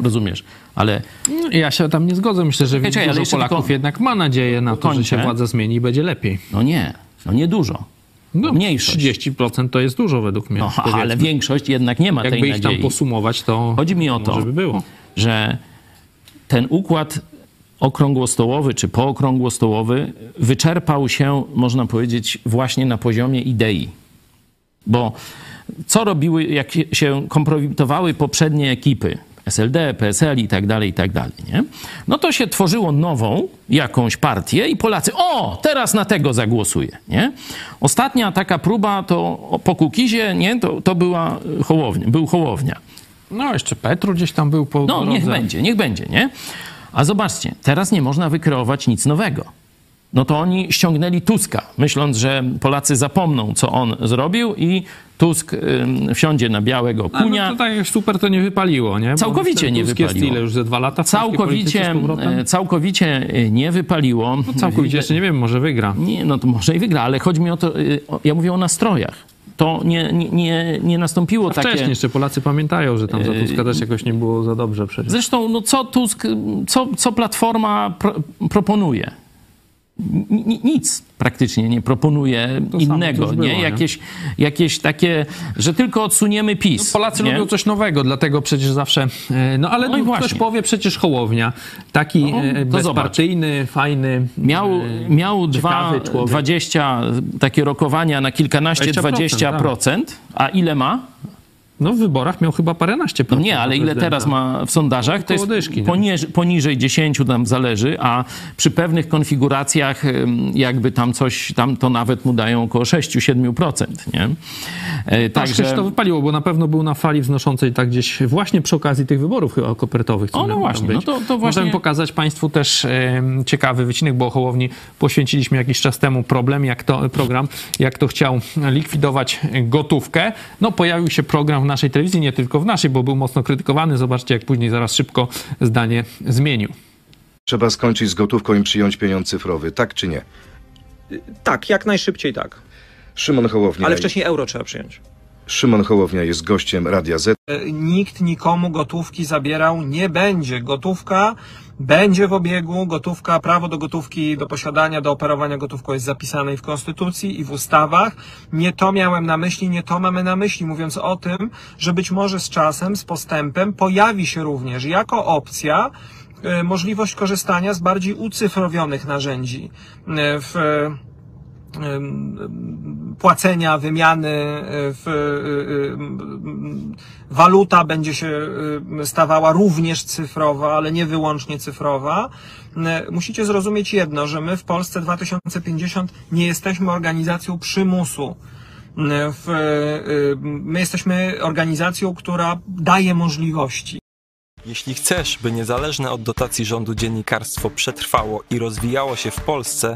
Speaker 3: rozumiesz, ale
Speaker 1: Ja się tam nie zgodzę. Myślę, że
Speaker 3: jeszcze
Speaker 1: Polaków
Speaker 3: tylko-
Speaker 1: jednak ma nadzieję na to, że się władza zmieni i będzie lepiej.
Speaker 3: no nie, no nie dużo.
Speaker 1: No,
Speaker 3: Mniejszość.
Speaker 1: 30% to jest dużo według mnie.
Speaker 3: No,
Speaker 1: powiedzmy.
Speaker 3: ale większość jednak nie ma
Speaker 1: Jakby
Speaker 3: tej
Speaker 1: ich tam
Speaker 3: nadziei.
Speaker 1: posumować, to
Speaker 3: Chodzi mi o to,
Speaker 1: może by było.
Speaker 3: że ten układ okrągłostołowy czy pookrągłostołowy wyczerpał się, można powiedzieć, właśnie na poziomie idei. Bo co robiły, jak się kompromitowały poprzednie ekipy, SLD, PSL i tak dalej, i tak dalej, nie? No to się tworzyło nową jakąś partię i Polacy, o, teraz na tego zagłosuję, nie? Ostatnia taka próba to po Kukizie, nie? To, to była Hołownia, był Hołownia.
Speaker 1: No, jeszcze Petru gdzieś tam był po
Speaker 3: No,
Speaker 1: drodze.
Speaker 3: niech będzie, niech będzie, nie? A zobaczcie, teraz nie można wykreować nic nowego. No to oni ściągnęli Tuska, myśląc, że Polacy zapomną, co on zrobił i Tusk wsiądzie na białego
Speaker 1: A,
Speaker 3: kunia.
Speaker 1: No to tak super to nie wypaliło, nie? Bo
Speaker 3: Całkowicie nie
Speaker 1: Tusk jest
Speaker 3: wypaliło.
Speaker 1: ile już ze dwa lata
Speaker 3: Całkowicie, e, całkowicie e, nie wypaliło.
Speaker 1: No, całkowicie jeszcze nie wiem, może wygra.
Speaker 3: Nie, no to może i wygra, ale chodzi mi o to, o- ja mówię o nastrojach. To nie, nie, nie, nie nastąpiło
Speaker 1: A
Speaker 3: takie...
Speaker 1: wcześniej jeszcze Polacy pamiętają, że tam za Tuska też jakoś nie było za dobrze przecież.
Speaker 3: Zresztą, no co Tusk, co, co Platforma pro, proponuje? Ni- Nic praktycznie nie proponuje
Speaker 1: To
Speaker 3: innego,
Speaker 1: już było,
Speaker 3: nie?
Speaker 1: nie?
Speaker 3: Jakieś, jakieś takie, że tylko odsuniemy PiS.
Speaker 1: Polacy
Speaker 3: nie?
Speaker 1: lubią coś nowego, dlatego przecież zawsze. e, No ale
Speaker 3: No i
Speaker 1: ktoś powie przecież Hołownia. Taki
Speaker 3: No,
Speaker 1: e, bezpartyjny, fajny.
Speaker 3: Miał,
Speaker 1: e,
Speaker 3: miał dwa,
Speaker 1: ciekawy człowiek.
Speaker 3: 20 takie rokowania na kilkanaście,
Speaker 1: 20%,
Speaker 3: 20%, 20%, a ile ma?
Speaker 1: No w wyborach miał chyba paręnaście
Speaker 3: No
Speaker 1: procent.
Speaker 3: nie, ale
Speaker 1: na
Speaker 3: ile teraz ma w sondażach? To jest
Speaker 1: dyszki, no.
Speaker 3: poniż, poniżej 10 tam zależy, a przy pewnych konfiguracjach jakby tam coś, tam to nawet mu dają około 6-7%, nie? E,
Speaker 1: Także się to wypaliło, bo na pewno był na fali wznoszącej tak gdzieś właśnie przy okazji tych wyborów chyba kopertowych.
Speaker 3: O, no właśnie, no to- to właśnie-
Speaker 1: Możemy pokazać Państwu też ciekawy wycinek, bo o Hołowni poświęciliśmy jakiś czas temu problem, jak to, program, jak to chciał likwidować gotówkę. No pojawił się program w naszej telewizji, nie tylko w naszej, bo był mocno krytykowany. Zobaczcie, jak później zaraz szybko zdanie zmienił.
Speaker 6: Trzeba skończyć z gotówką i przyjąć pieniądz cyfrowy, tak czy nie?
Speaker 7: Tak, jak najszybciej tak.
Speaker 6: Szymon Hołownia,
Speaker 7: Ale wcześniej euro trzeba przyjąć.
Speaker 6: Szymon Hołownia jest gościem Radia Z.
Speaker 8: nikt nikomu gotówki zabierał nie będzie. Gotówka będzie w obiegu, gotówka, prawo do gotówki, do posiadania, do operowania gotówką jest zapisane i w Konstytucji, i w ustawach. Nie to miałem na myśli, nie to mamy na myśli, mówiąc o tym, że być może z czasem, z postępem pojawi się również jako opcja e, możliwość korzystania z bardziej ucyfrowionych narzędzi e, w płacenia, wymiany, e, w, e, em, waluta będzie się stawała również cyfrowa, ale nie wyłącznie cyfrowa. E, Musicie zrozumieć jedno, że my w Polsce 2050 nie jesteśmy organizacją przymusu. E, W, e, my jesteśmy organizacją, która daje możliwości.
Speaker 9: Jeśli chcesz, by niezależne od dotacji rządu dziennikarstwo przetrwało i rozwijało się w Polsce,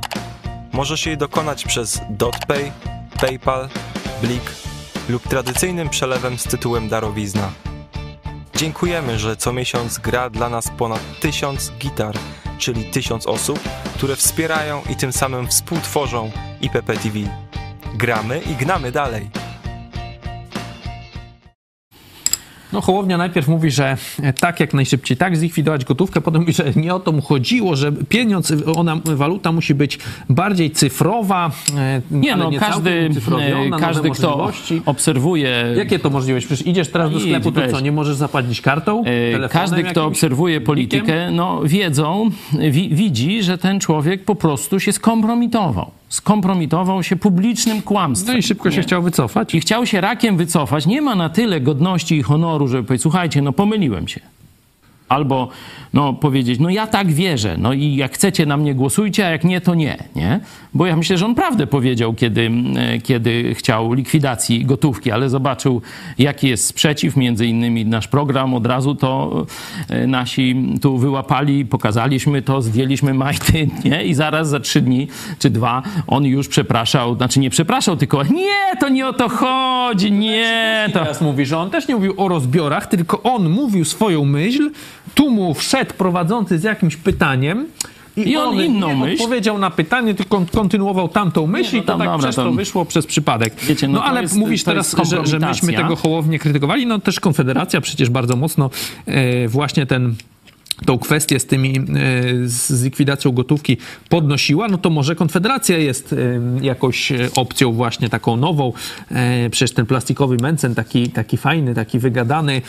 Speaker 9: Możesz jej dokonać przez DotPay, PayPal, Blik lub tradycyjnym przelewem z tytułem darowizna. Dziękujemy, że co miesiąc gra dla nas ponad tysiąc gitar, czyli tysiąc osób, które wspierają i tym samym współtworzą IPP TV. Gramy i gnamy dalej.
Speaker 1: No Hołownia najpierw mówi, że e, tak jak najszybciej, tak zlikwidować gotówkę, potem mówi, że nie o to mu chodziło, że pieniądz, ona, waluta musi być bardziej cyfrowa, e,
Speaker 3: Nie no,
Speaker 1: nie
Speaker 3: każdy, e, każdy kto obserwuje...
Speaker 1: Jakie to możliwość? Przecież idziesz teraz do
Speaker 3: Idź,
Speaker 1: sklepu, to
Speaker 3: weź.
Speaker 1: co, nie możesz zapłacić kartą,
Speaker 3: Każdy, kto obserwuje politykę, no wiedzą, wi widzi, że ten człowiek po prostu się skompromitował. Skompromitował się publicznym kłamstwem.
Speaker 1: No i szybko się
Speaker 3: Nie.
Speaker 1: chciał wycofać.
Speaker 3: I chciał się rakiem wycofać. Nie ma na tyle godności i honoru, żeby powiedzieć, słuchajcie, no pomyliłem się. Albo no, powiedzieć, no ja tak wierzę, no i jak chcecie na mnie głosujcie, a jak nie, to nie, nie? Bo ja myślę, że on prawdę powiedział, kiedy, e, kiedy chciał likwidacji gotówki, ale zobaczył, jaki jest sprzeciw, między innymi nasz program od razu to e, nasi tu wyłapali, pokazaliśmy to, zdjęliśmy majty, nie? I zaraz za trzy dni czy dwa on już przepraszał, znaczy nie przepraszał, tylko nie, to nie o to chodzi, nie, to...
Speaker 1: Teraz mówi, że on też nie mówił o rozbiorach, tylko on mówił swoją myśl, tu mu wszedł prowadzący z jakimś pytaniem i,
Speaker 3: I on inną
Speaker 1: nie
Speaker 3: myśl.
Speaker 1: odpowiedział na pytanie, tylko on kontynuował tamtą myśl
Speaker 3: Nie, no
Speaker 1: i to
Speaker 3: tam
Speaker 1: tak
Speaker 3: dobra,
Speaker 1: przez to
Speaker 3: to-
Speaker 1: wyszło przez przypadek.
Speaker 3: Wiecie, no
Speaker 1: no ale
Speaker 3: jest-
Speaker 1: mówisz teraz, że, że myśmy tego Hołownię krytykowali, no też Konfederacja przecież bardzo mocno e, właśnie ten tą kwestię z tymi, e, z likwidacją gotówki podnosiła, no to może Konfederacja jest e, jakąś e, opcją właśnie taką nową. Przecież ten plastikowy Mencen, taki, taki fajny, taki wygadany,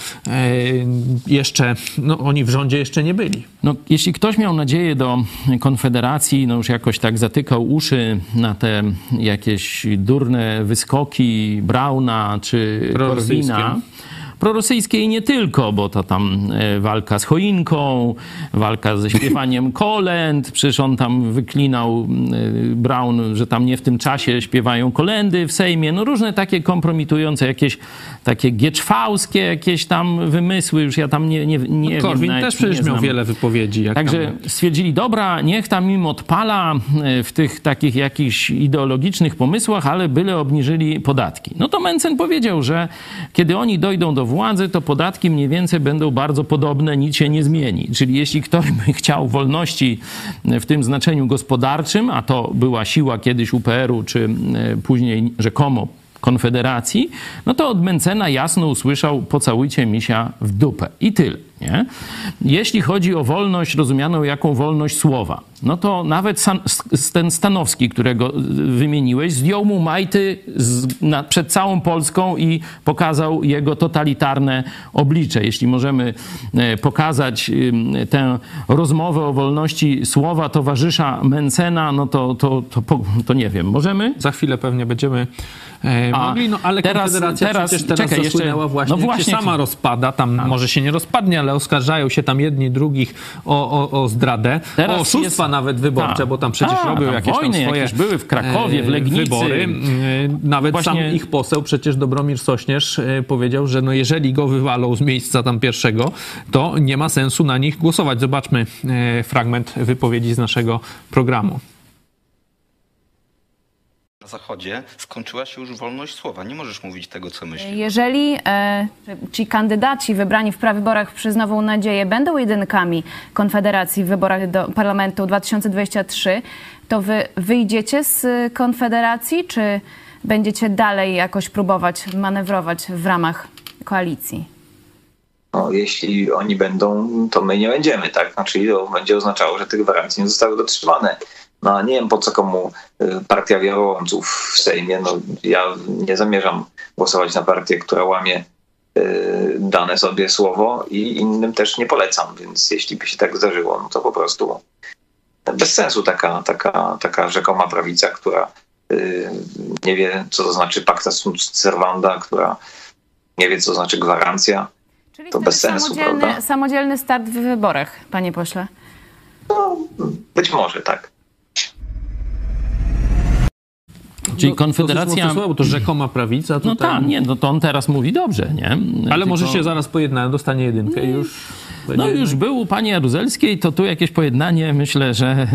Speaker 1: jeszcze, no oni w rządzie jeszcze nie byli.
Speaker 3: No, jeśli ktoś miał nadzieję do Konfederacji, no już jakoś tak zatykał uszy na te jakieś durne wyskoki Brauna czy. Korwina, prorosyjskie i nie tylko, bo to tam e, walka z choinką, walka ze śpiewaniem kolęd, przecież on tam wyklinał e, Brown, że tam nie w tym czasie śpiewają kolendy w Sejmie, no różne takie kompromitujące, jakieś takie gieczwałskie jakieś tam wymysły, już ja tam nie, nie, nie wiem.
Speaker 1: Korwin też przecież miał wiele wypowiedzi.
Speaker 3: Także
Speaker 1: tam,
Speaker 3: stwierdzili, dobra, niech tam im odpala e, w tych takich jakichś ideologicznych pomysłach, ale byle obniżyli podatki. No to Mencen powiedział, że kiedy oni dojdą do władzy, to podatki mniej więcej będą bardzo podobne, nic się nie zmieni. Czyli jeśli ktoś by chciał wolności w tym znaczeniu gospodarczym, a to była siła kiedyś UPR-u, czy e, później rzekomo Konfederacji, no to od Mencena jasno usłyszał pocałujcie misia w dupę. I tyle. Nie? Jeśli chodzi o wolność rozumianą jaką wolność słowa, no to nawet san, ten Stanowski, którego wymieniłeś, zdjął mu majty z, na, przed całą Polską i pokazał jego totalitarne oblicze. Jeśli możemy e, pokazać tę rozmowę o wolności słowa towarzysza Mencena, no to, to, to, to, to nie wiem. Możemy?
Speaker 1: Za chwilę pewnie będziemy e,
Speaker 3: A,
Speaker 1: mogli, no ale
Speaker 3: teraz-
Speaker 1: Konfederacja
Speaker 3: teraz-
Speaker 1: teraz
Speaker 3: czekaj, jeszcze-
Speaker 1: właśnie,
Speaker 3: no właśnie,
Speaker 1: sama rozpada, tam może się nie rozpadnie, ale oskarżają się tam jedni drugich o, o, o zdradę,
Speaker 3: Teraz
Speaker 1: o oszustwa
Speaker 3: jest-
Speaker 1: nawet wyborcze,
Speaker 3: Tak.
Speaker 1: bo tam przecież
Speaker 3: Tak,
Speaker 1: robią
Speaker 3: tam
Speaker 1: jakieś
Speaker 3: wojny
Speaker 1: tam swoje
Speaker 3: jakieś były w Krakowie, w
Speaker 1: e,
Speaker 3: Legnicy.
Speaker 1: wybory. E, Nawet
Speaker 3: Właśnie-
Speaker 1: sam ich poseł, przecież Dobromir Sośnierz e, powiedział, że no jeżeli go wywalą z miejsca tam pierwszego, to nie ma sensu na nich głosować. Zobaczmy fragment wypowiedzi z naszego programu.
Speaker 10: Na Zachodzie skończyła się już wolność słowa. Nie możesz mówić tego, co myślisz.
Speaker 11: Jeżeli e, ci kandydaci wybrani w prawyborach przez Nową Nadzieję będą jedynkami Konfederacji w wyborach do Parlamentu 2023, to wy wyjdziecie z Konfederacji, czy będziecie dalej jakoś próbować manewrować w ramach koalicji?
Speaker 12: No, jeśli oni będą, to my nie będziemy, tak? Znaczy to będzie oznaczało, że te gwarancje nie zostały dotrzymane. No a nie wiem po co komu y, partia wiarołomców w Sejmie. No, ja nie zamierzam głosować na partię, która łamie y, dane sobie słowo i innym też nie polecam, więc jeśli by się tak zdarzyło, no to po prostu bez sensu taka, taka, taka rzekoma prawica, która y, nie wie, co to znaczy pacta sunt servanda, która nie wie, co to znaczy gwarancja.
Speaker 11: Czyli
Speaker 12: To bez sensu,
Speaker 11: samodzielny,
Speaker 12: prawda?
Speaker 11: samodzielny start w wyborach, panie pośle.
Speaker 12: Być może tak.
Speaker 3: Czyli
Speaker 1: No,
Speaker 3: Konfederacja...
Speaker 1: To, to, to rzekoma prawica.
Speaker 3: No
Speaker 1: tutaj-
Speaker 3: tak, nie, no to on teraz mówi dobrze, nie?
Speaker 1: Ale
Speaker 3: Tylko-
Speaker 1: może się zaraz pojednają, dostanie jedynkę i już...
Speaker 3: No już był u pani Jaruzelskiej, to tu jakieś pojednanie myślę, że,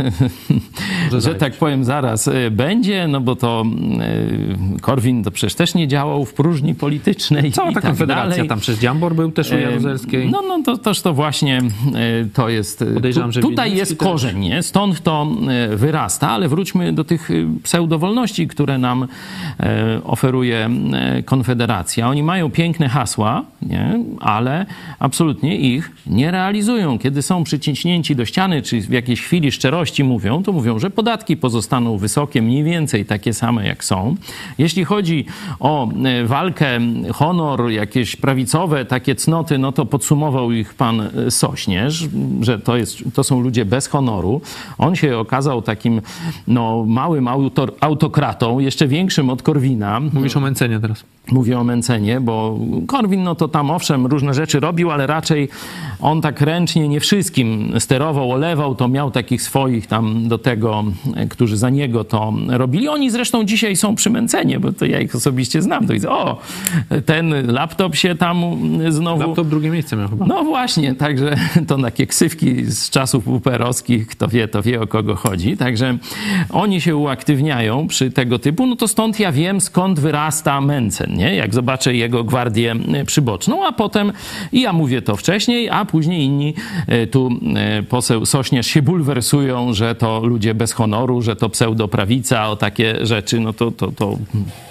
Speaker 3: że
Speaker 1: zajść.
Speaker 3: tak powiem zaraz y, będzie, no bo to y, Korwin to przecież też nie działał w próżni politycznej
Speaker 1: Cała ta
Speaker 3: tak
Speaker 1: konfederacja,
Speaker 3: dalej.
Speaker 1: tam przez Dziambor był też u
Speaker 3: E,
Speaker 1: Jaruzelskiej.
Speaker 3: No, no to też to właśnie to jest.
Speaker 1: Podejrzewam, że
Speaker 3: tutaj jest
Speaker 1: też.
Speaker 3: korzeń, nie? Stąd to wyrasta, ale wróćmy do tych pseudowolności, które nam oferuje Konfederacja. Oni mają piękne hasła, nie? ale absolutnie ich nie realizują. Kiedy są przyciśnięci do ściany, czy w jakiejś chwili szczerości mówią, to mówią, że podatki pozostaną wysokie, mniej więcej takie same jak są. Jeśli chodzi o e, walkę, honor, jakieś prawicowe takie cnoty, no to podsumował ich pan e, Sośnierz, że to, jest, to są ludzie bez honoru. On się okazał takim no, małym autor, autokratą, jeszcze większym od Korwina.
Speaker 1: Mówisz o Mencenie teraz.
Speaker 3: Mówię o Mencenie, bo Korwin, no to tam owszem, różne rzeczy robił, ale raczej on tak ręcznie nie wszystkim sterował, olewał, to miał takich swoich tam do tego, e, którzy za niego to robili. Oni zresztą dzisiaj są przy Mencenie, bo to ja ich osobiście znam. To jest, o, ten laptop się tam znowu...
Speaker 1: Laptop drugie miejsce miał chyba.
Speaker 3: No właśnie, także to takie ksywki z czasów uperowskich, kto wie, to wie o kogo chodzi. Także oni się uaktywniają przy tego typu, no to stąd ja wiem, skąd wyrasta Mencen, nie? Jak zobaczę jego gwardię przyboczną, a potem, i ja mówię to wcześniej, a później inni, e, tu e, poseł Sośnierz się bulwersują, że to ludzie bez honoru, że to pseudoprawica, o takie rzeczy, no to, to, to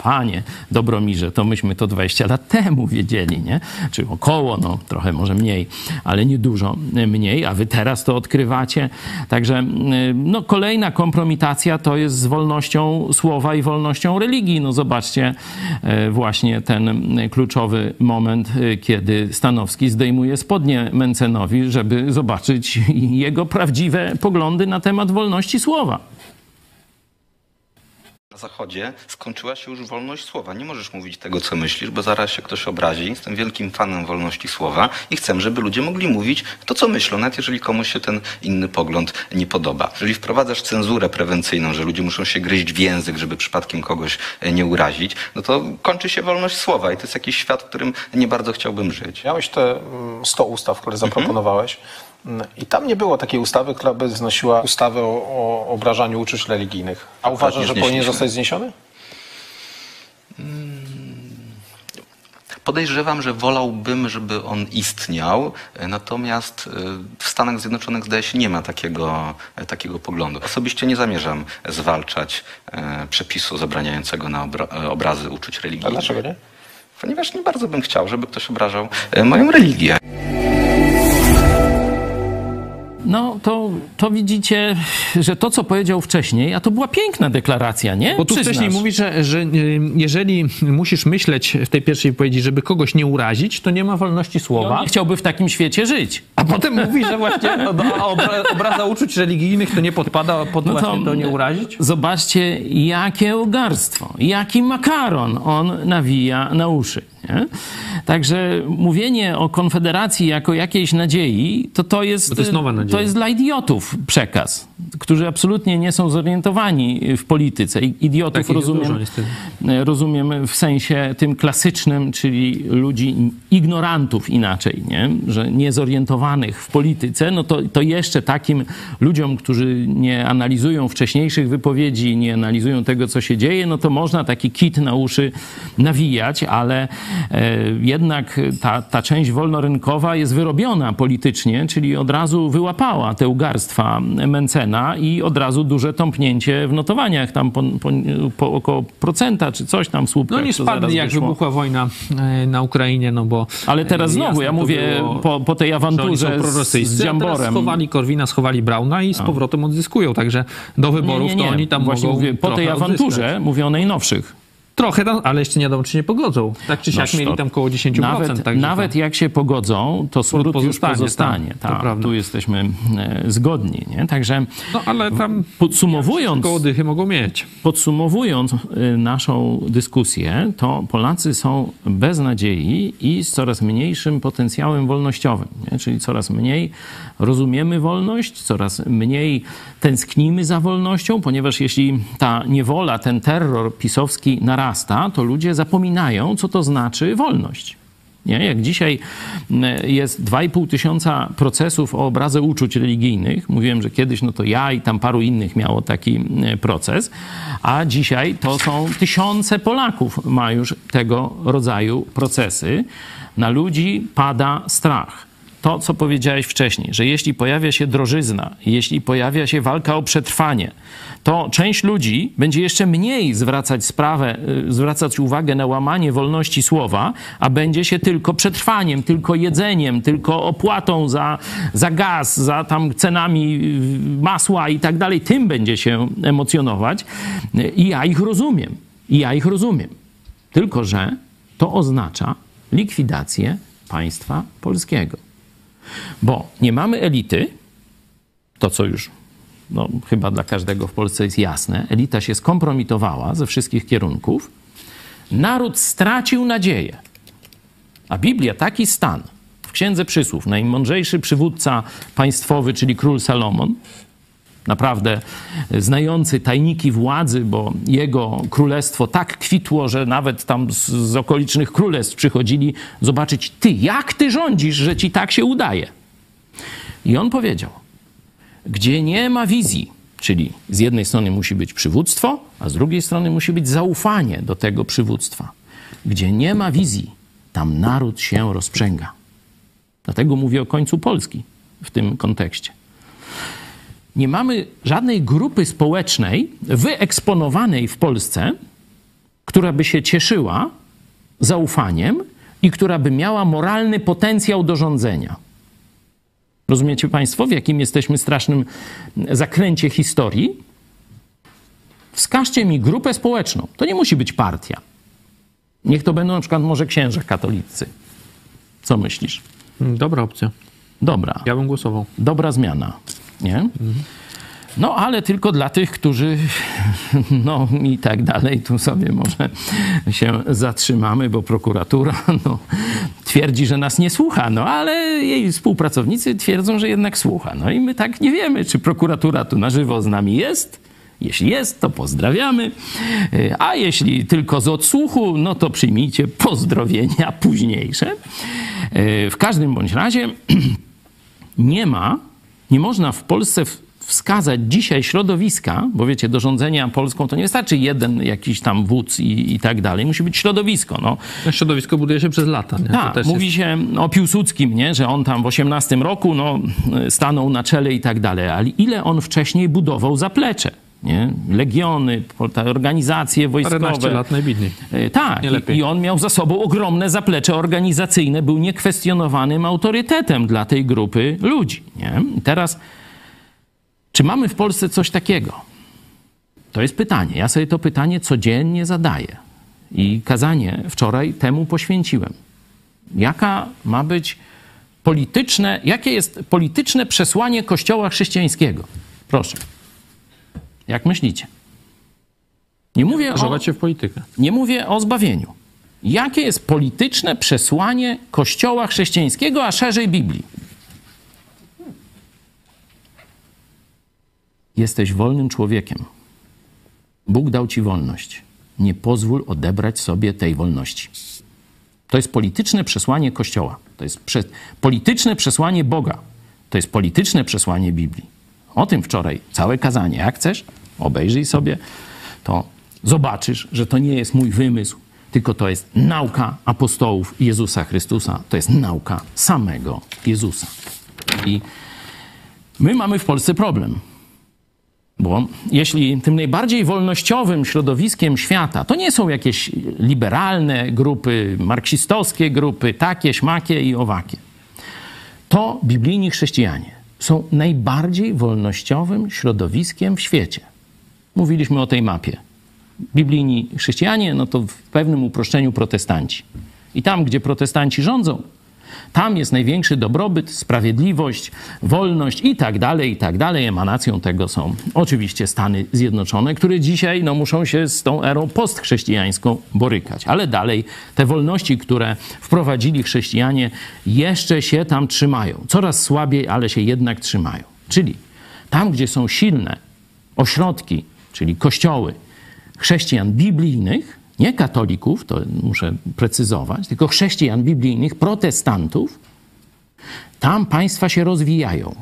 Speaker 3: panie Dobromirze, to myśmy to 20 lat temu wiedzieli, nie? Czy około, no trochę może mniej, ale nie dużo mniej, a wy teraz to odkrywacie. Także y, no, kolejna kompromitacja to jest z wolnością słowa i wolnością religii. No zobaczcie właśnie ten kluczowy moment, kiedy Stanowski zdejmuje spodnie Mencenowi, żeby zobaczyć jego prawdziwe poglądy na temat wolności słowa.
Speaker 10: Na Zachodzie skończyła się już wolność słowa. Nie możesz mówić tego, co myślisz, bo zaraz się ktoś obrazi. Jestem wielkim fanem wolności słowa i chcę, żeby ludzie mogli mówić to, co myślą, nawet jeżeli komuś się ten inny pogląd nie podoba. Jeżeli wprowadzasz cenzurę prewencyjną, że ludzie muszą się gryźć w język, żeby przypadkiem kogoś e, nie urazić, no to kończy się wolność słowa i to jest jakiś świat, w którym nie bardzo chciałbym żyć.
Speaker 13: Miałeś te mm, 100 ustaw, które zaproponowałeś. Mm, I tam nie było takiej ustawy, która by znosiła ustawę o, o obrażaniu uczuć religijnych. A uważasz, że powinien zostać zniesiony?
Speaker 10: Podejrzewam, że wolałbym, żeby on istniał, e, natomiast e, w Stanach Zjednoczonych zdaje się nie ma takiego, e, takiego poglądu. Osobiście nie zamierzam zwalczać przepisu zabraniającego na obra- obrazy uczuć
Speaker 13: A
Speaker 10: religijnych.
Speaker 13: dlaczego nie?
Speaker 10: Ponieważ nie bardzo bym chciał, żeby ktoś obrażał moją religię.
Speaker 3: To, to widzicie, że to, co powiedział wcześniej, a to była piękna deklaracja, nie?
Speaker 1: Bo tu
Speaker 3: Przyznasz.
Speaker 1: wcześniej mówi, że, że y, jeżeli musisz myśleć w tej pierwszej wypowiedzi, żeby kogoś nie urazić, to nie ma wolności słowa.
Speaker 3: Nie chciałby w takim świecie żyć.
Speaker 1: A potem mówi, że właśnie no, obra- obraza uczuć religijnych to nie podpada pod
Speaker 3: No
Speaker 1: właśnie to nie urazić.
Speaker 3: Zobaczcie, jakie ugarstwo, jaki makaron on nawija na uszy. Nie? Także mówienie o Konfederacji jako jakiejś nadziei, to to jest,
Speaker 1: to jest
Speaker 3: to jest dla idiotów przekaz, którzy absolutnie nie są zorientowani w polityce. I- Idiotów
Speaker 1: jest
Speaker 3: rozumiem,
Speaker 1: dużo,
Speaker 3: rozumiem w sensie tym klasycznym, czyli ludzi ignorantów inaczej, nie? że niezorientowanych w polityce, no to, to jeszcze takim ludziom, którzy nie analizują wcześniejszych wypowiedzi, nie analizują tego, co się dzieje, no to można taki kit na uszy nawijać, ale jednak ta, ta część wolnorynkowa jest wyrobiona politycznie, czyli od razu wyłapała te ugarstwa Mencena i od razu duże tąpnięcie w notowaniach, tam po, po, po około procenta czy coś tam słupkach.
Speaker 1: No nie spadli, jak
Speaker 3: wyszło.
Speaker 1: wybuchła wojna e, na Ukrainie, no bo...
Speaker 3: Ale teraz
Speaker 1: e,
Speaker 3: znowu, ja mówię
Speaker 1: było,
Speaker 3: po, po tej awanturze z, Dziamborem.
Speaker 1: schowali Korwina, schowali Brauna i z powrotem odzyskują, także do wyborów
Speaker 3: nie, nie, nie.
Speaker 1: to oni tam
Speaker 3: Właśnie
Speaker 1: mogą
Speaker 3: mówię, po tej awanturze
Speaker 1: odzyskać.
Speaker 3: mówię o najnowszych.
Speaker 1: Trochę, tam, ale jeszcze nie wiadomo, czy się pogodzą. Tak czy siak
Speaker 3: No,
Speaker 1: mieli tam koło 10%.
Speaker 3: Nawet,
Speaker 1: także
Speaker 3: nawet jak się pogodzą, to smród już
Speaker 1: pozostanie,
Speaker 3: pozostanie.
Speaker 1: tak, to
Speaker 3: Tak, tu jesteśmy e, zgodni. Nie? Także
Speaker 1: No ale tam
Speaker 3: podsumowując,
Speaker 1: koło dychy mogą mieć.
Speaker 3: podsumowując y, naszą dyskusję, to Polacy są bez nadziei i z coraz mniejszym potencjałem wolnościowym. Nie? Czyli coraz mniej rozumiemy wolność, coraz mniej tęsknimy za wolnością, ponieważ jeśli ta niewola, ten terror pisowski narasta, to ludzie zapominają, co to znaczy wolność. Nie? Jak dzisiaj mm, jest 2,5 tysiąca procesów o obrazę uczuć religijnych, mówiłem, że kiedyś no to ja i tam paru innych miało taki mm, proces, a dzisiaj to są tysiące Polaków ma już tego rodzaju procesy. Na ludzi pada strach. To, co powiedziałeś wcześniej, że jeśli pojawia się drożyzna, jeśli pojawia się walka o przetrwanie, to część ludzi będzie jeszcze mniej zwracać sprawę, y, zwracać uwagę na łamanie wolności słowa, a będzie się tylko przetrwaniem, tylko jedzeniem, tylko opłatą za, za gaz, za tam cenami y, masła i tak dalej. Tym będzie się emocjonować. Y, I ja ich rozumiem. I ja ich rozumiem. Tylko, że to oznacza likwidację państwa polskiego. Bo nie mamy elity, to co już no, chyba dla każdego w Polsce jest jasne, elita się skompromitowała ze wszystkich kierunków, naród stracił nadzieję. A Biblia taki stan w Księdze Przysłów, najmądrzejszy przywódca państwowy, czyli król Salomon, naprawdę znający tajniki władzy, bo jego królestwo tak kwitło, że nawet tam z, z okolicznych królestw przychodzili zobaczyć, ty, jak ty rządzisz, że ci tak się udaje. I on powiedział, gdzie nie ma wizji, czyli z jednej strony musi być przywództwo, a z drugiej strony musi być zaufanie do tego przywództwa. Gdzie nie ma wizji, tam naród się rozprzęga. Dlatego mówię o końcu Polski w tym kontekście. Nie mamy żadnej grupy społecznej wyeksponowanej w Polsce, która by się cieszyła zaufaniem i która by miała moralny potencjał do rządzenia. Rozumiecie Państwo, w jakim jesteśmy strasznym zakręcie historii? Wskażcie mi grupę społeczną. To nie musi być partia. Niech to będą na przykład może księża katolicy. Co myślisz?
Speaker 1: Dobra opcja.
Speaker 3: Dobra.
Speaker 1: Ja bym głosował.
Speaker 3: Dobra zmiana, nie? No, ale tylko dla tych, którzy, no i tak dalej, tu sobie może się zatrzymamy, bo prokuratura no, twierdzi, że nas nie słucha, no ale jej współpracownicy twierdzą, że jednak słucha. No i my tak nie wiemy, czy prokuratura tu na żywo z nami jest. Jeśli jest, to pozdrawiamy. A jeśli tylko z odsłuchu, no to przyjmijcie pozdrowienia późniejsze. W każdym bądź razie nie ma, nie można w Polsce wskazać dzisiaj środowiska, bo wiecie, do rządzenia Polską to nie wystarczy jeden jakiś tam wódz i, i tak dalej. Musi być środowisko. No.
Speaker 1: Środowisko buduje się przez lata. Nie? Też
Speaker 3: mówi
Speaker 1: jest-
Speaker 3: się o Piłsudskim, nie? że on tam w 18 roku no, stanął na czele i tak dalej, ale ile on wcześniej budował zaplecze? Nie? Legiony, organizacje wojskowe.
Speaker 1: Paręnaście lat najbitniej.
Speaker 3: E, Tak, i, i on miał za sobą ogromne zaplecze organizacyjne, był niekwestionowanym autorytetem dla tej grupy ludzi. Nie? Teraz Czy mamy w Polsce coś takiego? To jest pytanie. Ja sobie to pytanie codziennie zadaję. I kazanie wczoraj temu poświęciłem. Jaka ma być polityczne, jakie jest polityczne przesłanie Kościoła chrześcijańskiego? Proszę. Jak myślicie? Nie mówię o,
Speaker 1: się w politykę.
Speaker 3: nie mówię o zbawieniu. Jakie jest polityczne przesłanie Kościoła chrześcijańskiego, a szerzej Biblii? Jesteś wolnym człowiekiem. Bóg dał ci wolność. Nie pozwól odebrać sobie tej wolności. To jest polityczne przesłanie Kościoła. To jest prze... polityczne przesłanie Boga. To jest polityczne przesłanie Biblii. O tym wczoraj całe kazanie. Jak chcesz, obejrzyj sobie, to zobaczysz, że to nie jest mój wymysł, tylko to jest nauka apostołów Jezusa Chrystusa. To jest nauka samego Jezusa. I my mamy w Polsce problem. Bo jeśli tym najbardziej wolnościowym środowiskiem świata to nie są jakieś liberalne grupy, marksistowskie grupy, takie, śmakie i owakie, to biblijni chrześcijanie są najbardziej wolnościowym środowiskiem w świecie. Mówiliśmy o tej mapie. Biblijni chrześcijanie, no to w pewnym uproszczeniu protestanci. I tam, gdzie protestanci rządzą, tam jest największy dobrobyt, sprawiedliwość, wolność i tak dalej, i tak dalej. Emanacją tego są oczywiście Stany Zjednoczone, które dzisiaj no, muszą się z tą erą postchrześcijańską borykać. Ale dalej te wolności, które wprowadzili chrześcijanie, jeszcze się tam trzymają. Coraz słabiej, ale się jednak trzymają. Czyli tam, gdzie są silne ośrodki, czyli kościoły chrześcijan biblijnych, nie katolików, to muszę precyzować, tylko chrześcijan biblijnych, protestantów, tam państwa się rozwijają.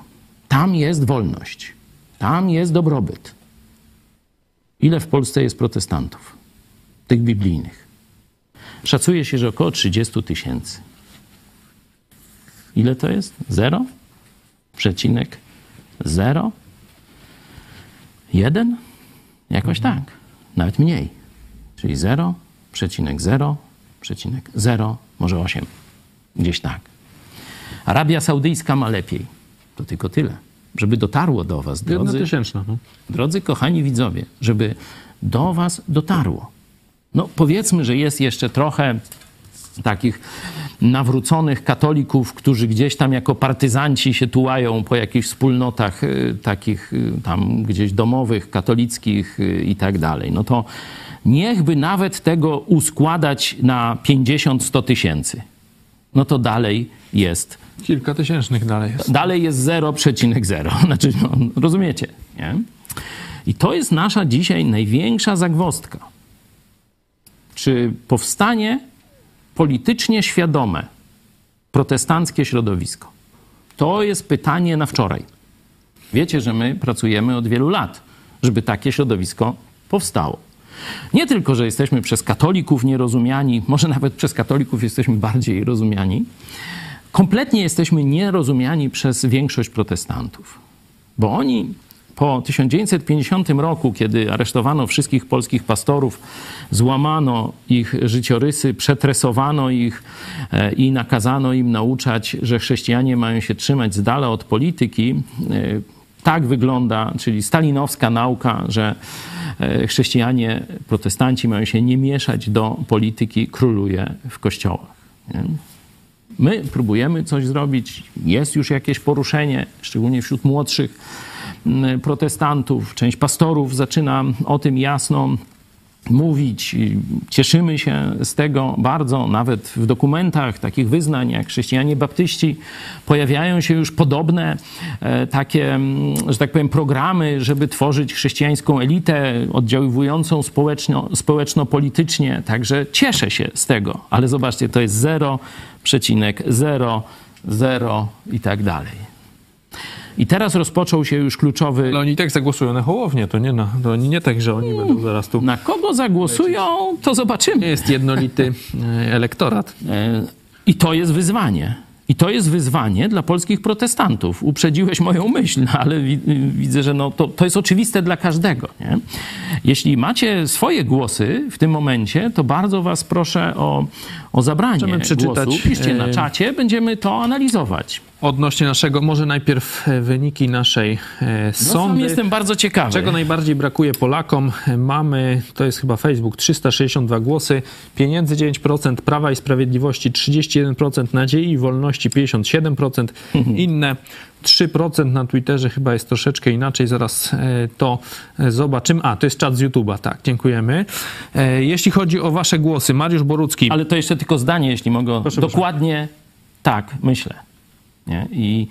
Speaker 3: Tam jest wolność. Tam jest dobrobyt. Ile w Polsce jest protestantów? Tych biblijnych. Szacuje się, że około 30 tysięcy. Ile to jest? Zero? Przecinek zero? Jeden? Jakoś tak. Nawet mniej. Czyli 0,0,0, może 8. Gdzieś tak. Arabia Saudyjska ma lepiej. To tylko tyle. Żeby dotarło do was, drodzy,
Speaker 1: tysięczna. No.
Speaker 3: drodzy kochani widzowie, żeby do was dotarło. No powiedzmy, że jest jeszcze trochę takich nawróconych katolików, którzy gdzieś tam jako partyzanci się tułają po jakichś wspólnotach y, takich y, tam gdzieś domowych, katolickich y, i tak dalej. No to niechby nawet tego uskładać na 50-100 tysięcy. No to dalej jest.
Speaker 1: Kilka tysięcznych dalej jest.
Speaker 3: Dalej jest 0,0. Znaczy, no, rozumiecie, nie? I to jest nasza dzisiaj największa zagwostka. Czy powstanie politycznie świadome protestanckie środowisko? To jest pytanie na wczoraj. Wiecie, że my pracujemy od wielu lat, żeby takie środowisko powstało. Nie tylko, że jesteśmy przez katolików nierozumiani, może nawet przez katolików jesteśmy bardziej rozumiani, kompletnie jesteśmy nierozumiani przez większość protestantów. Bo oni po 1950 roku, kiedy aresztowano wszystkich polskich pastorów, złamano ich życiorysy, przetresowano ich e, i nakazano im nauczać, że chrześcijanie mają się trzymać z dala od polityki, e, tak wygląda, czyli stalinowska nauka, że e, chrześcijanie, protestanci mają się nie mieszać do polityki, króluje w kościołach. Nie? My próbujemy coś zrobić, jest już jakieś poruszenie, szczególnie wśród młodszych protestantów. Część pastorów zaczyna o tym jasno mówić. Cieszymy się z tego bardzo. Nawet w dokumentach takich wyznań jak chrześcijanie baptyści pojawiają się już podobne e, takie, że tak powiem, programy, żeby tworzyć chrześcijańską elitę oddziaływującą społeczno, społeczno-politycznie. Także cieszę się z tego. Ale zobaczcie, to jest 0,00 i tak dalej. I teraz rozpoczął się już kluczowy.
Speaker 1: Ale oni i tak zagłosują na Hołownię, to nie, na, to oni nie tak, że oni będą zaraz tu.
Speaker 3: Na kogo zagłosują, to zobaczymy.
Speaker 1: Nie jest jednolity e, elektorat.
Speaker 3: E, I to jest wyzwanie. I to jest wyzwanie dla polskich protestantów. Uprzedziłeś moją myśl, ale widzę, że no to, to jest oczywiste dla każdego. Nie? Jeśli macie swoje głosy w tym momencie, to bardzo Was proszę o, o zabranie
Speaker 1: przeczytać,
Speaker 3: głosu. Piszcie na
Speaker 1: e,
Speaker 3: czacie, będziemy to analizować.
Speaker 1: Odnośnie naszego, może najpierw e, wyniki naszej e,
Speaker 3: No,
Speaker 1: sądy.
Speaker 3: sam jestem bardzo ciekawy.
Speaker 1: Czego najbardziej brakuje Polakom? Mamy, to jest chyba Facebook, 362 głosy, pieniędzy 9%, Prawa i Sprawiedliwości 31%, Nadziei i Wolności 57%, inne 3% na Twitterze chyba jest troszeczkę inaczej, zaraz e, to e, zobaczymy. A, to jest czat z YouTube'a, tak, dziękujemy. E, Jeśli chodzi o wasze głosy, Mariusz Borucki.
Speaker 3: Ale to jeszcze tylko zdanie, jeśli mogę.
Speaker 1: Proszę,
Speaker 3: Dokładnie tak myślę. Nie? I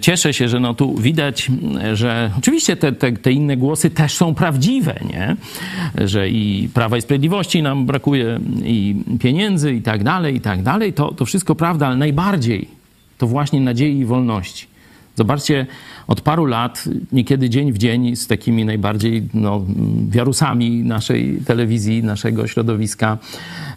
Speaker 3: cieszę się, że no tu widać, że oczywiście te, te, te inne głosy też są prawdziwe, nie? że i Prawa i Sprawiedliwości nam brakuje, i pieniędzy, i tak dalej, i tak dalej. To, to wszystko prawda, ale najbardziej to właśnie nadziei i wolności. Zobaczcie, od paru lat, niekiedy dzień w dzień, z takimi najbardziej no, wiarusami naszej telewizji, naszego środowiska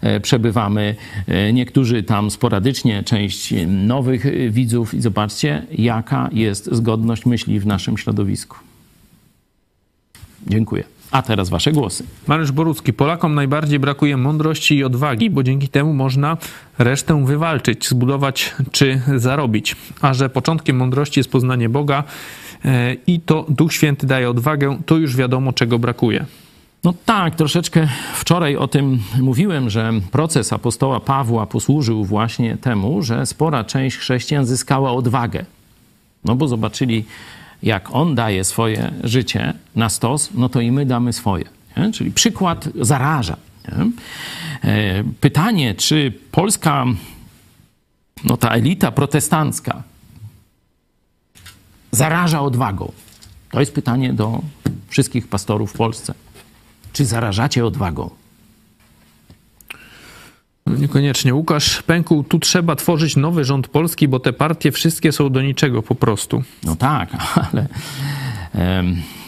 Speaker 3: e, przebywamy. E, niektórzy tam sporadycznie, część nowych widzów. I zobaczcie, jaka jest zgodność myśli w naszym środowisku. Dziękuję. A teraz wasze głosy.
Speaker 1: Mariusz Borucki. Polakom najbardziej brakuje mądrości i odwagi, bo dzięki temu można resztę wywalczyć, zbudować czy zarobić. A że początkiem mądrości jest poznanie Boga e, i to Duch Święty daje odwagę, to już wiadomo, czego brakuje.
Speaker 3: No tak, troszeczkę wczoraj o tym mówiłem, że proces apostoła Pawła posłużył właśnie temu, że spora część chrześcijan zyskała odwagę. No bo zobaczyli, jak on daje swoje życie na stos, no to i my damy swoje. Nie? Czyli przykład zaraża. Nie? E, Pytanie, czy polska, no ta elita protestancka zaraża odwagą? To jest pytanie do wszystkich pastorów w Polsce. Czy zarażacie odwagą?
Speaker 1: Niekoniecznie. Łukasz Pękuł, tu trzeba tworzyć nowy rząd polski, bo te partie wszystkie są do niczego po prostu.
Speaker 3: No tak, ale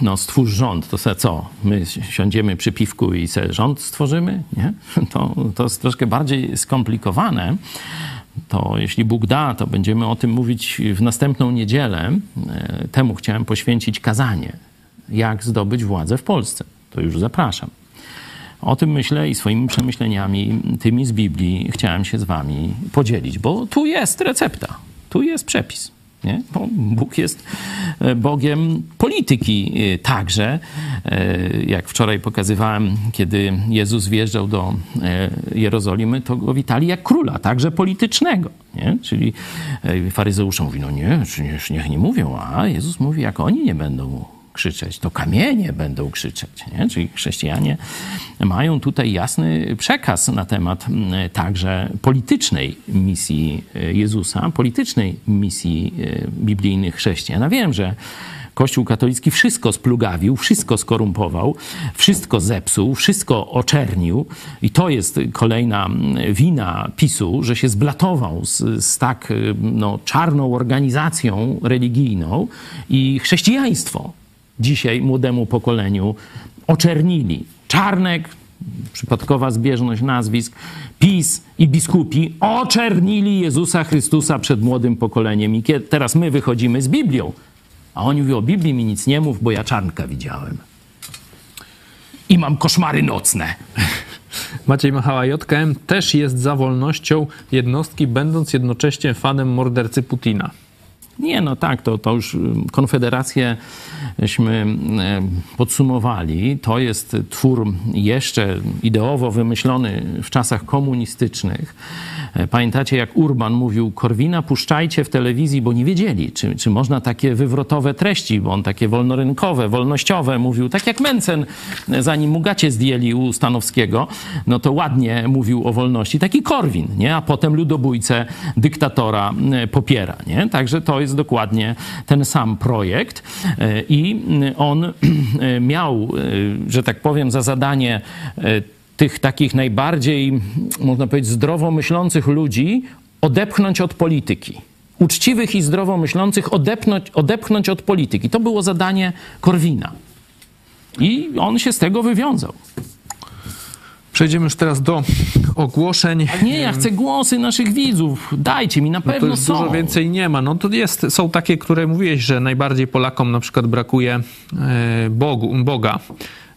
Speaker 3: no stwórz rząd, to se co? My siądziemy przy piwku i se rząd stworzymy? Nie? To, to jest troszkę bardziej skomplikowane. To jeśli Bóg da, to będziemy o tym mówić w następną niedzielę. E, Temu chciałem poświęcić kazanie. Jak zdobyć władzę w Polsce. To już zapraszam. O tym myślę i swoimi przemyśleniami, tymi z Biblii, chciałem się z wami podzielić, bo tu jest recepta, tu jest przepis. Nie? Bo Bóg jest e, Bogiem polityki e, także. E, Jak wczoraj pokazywałem, kiedy Jezus wjeżdżał do Jerozolimy, to go witali jak króla, także politycznego. Nie? Czyli faryzeusze mówi, no nie, niech nie mówią, a Jezus mówi, jak oni nie będą krzyczeć, to kamienie będą krzyczeć. Nie? Czyli chrześcijanie mają tutaj jasny przekaz na temat także politycznej misji e, Jezusa, politycznej misji e, biblijnych chrześcijan. Ja wiem, że Kościół katolicki wszystko splugawił, wszystko skorumpował, wszystko zepsuł, wszystko oczernił i to jest kolejna wina PiSu, że się zblatował z, z tak y, no, czarną organizacją religijną i chrześcijaństwo dzisiaj młodemu pokoleniu oczernili. Czarnek, przypadkowa zbieżność nazwisk, PiS i biskupi oczernili Jezusa Chrystusa przed młodym pokoleniem. I kiedy, teraz my wychodzimy z Biblią, a oni mówią, o Biblii mi nic nie mów, bo ja czarnka widziałem. I mam koszmary nocne.
Speaker 1: Maciej Machała, JKM też jest za wolnością jednostki, będąc jednocześnie fanem mordercy Putina.
Speaker 3: Nie, no tak, to, to już ym, Konfederacjeśmy em, podsumowali. To jest twór jeszcze ideowo wymyślony w czasach komunistycznych. Pamiętacie, jak Urban mówił, Korwina puszczajcie w telewizji, bo nie wiedzieli, czy, czy można takie wywrotowe treści, bo on takie wolnorynkowe, wolnościowe mówił, tak jak Mencen, zanim mu gacie zdjęli u Stanowskiego, no to ładnie mówił o wolności. Taki Korwin, nie? A potem ludobójcę dyktatora e, popiera, nie? Także to jest dokładnie ten sam projekt e, i on e, miał, e, że tak powiem, za zadanie tych takich najbardziej, można powiedzieć, zdrowo myślących ludzi odepchnąć od polityki. Uczciwych i zdrowo myślących odepchnąć, odepchnąć od polityki. To było zadanie Korwina. I on się z tego wywiązał.
Speaker 1: Przejdziemy już teraz do ogłoszeń.
Speaker 3: A nie, ja chcę głosy naszych widzów. Dajcie mi, na
Speaker 1: No
Speaker 3: pewno są.
Speaker 1: dużo więcej nie ma. No to jest, są takie, które mówiłeś, że najbardziej Polakom na przykład brakuje e, Bogu, Boga.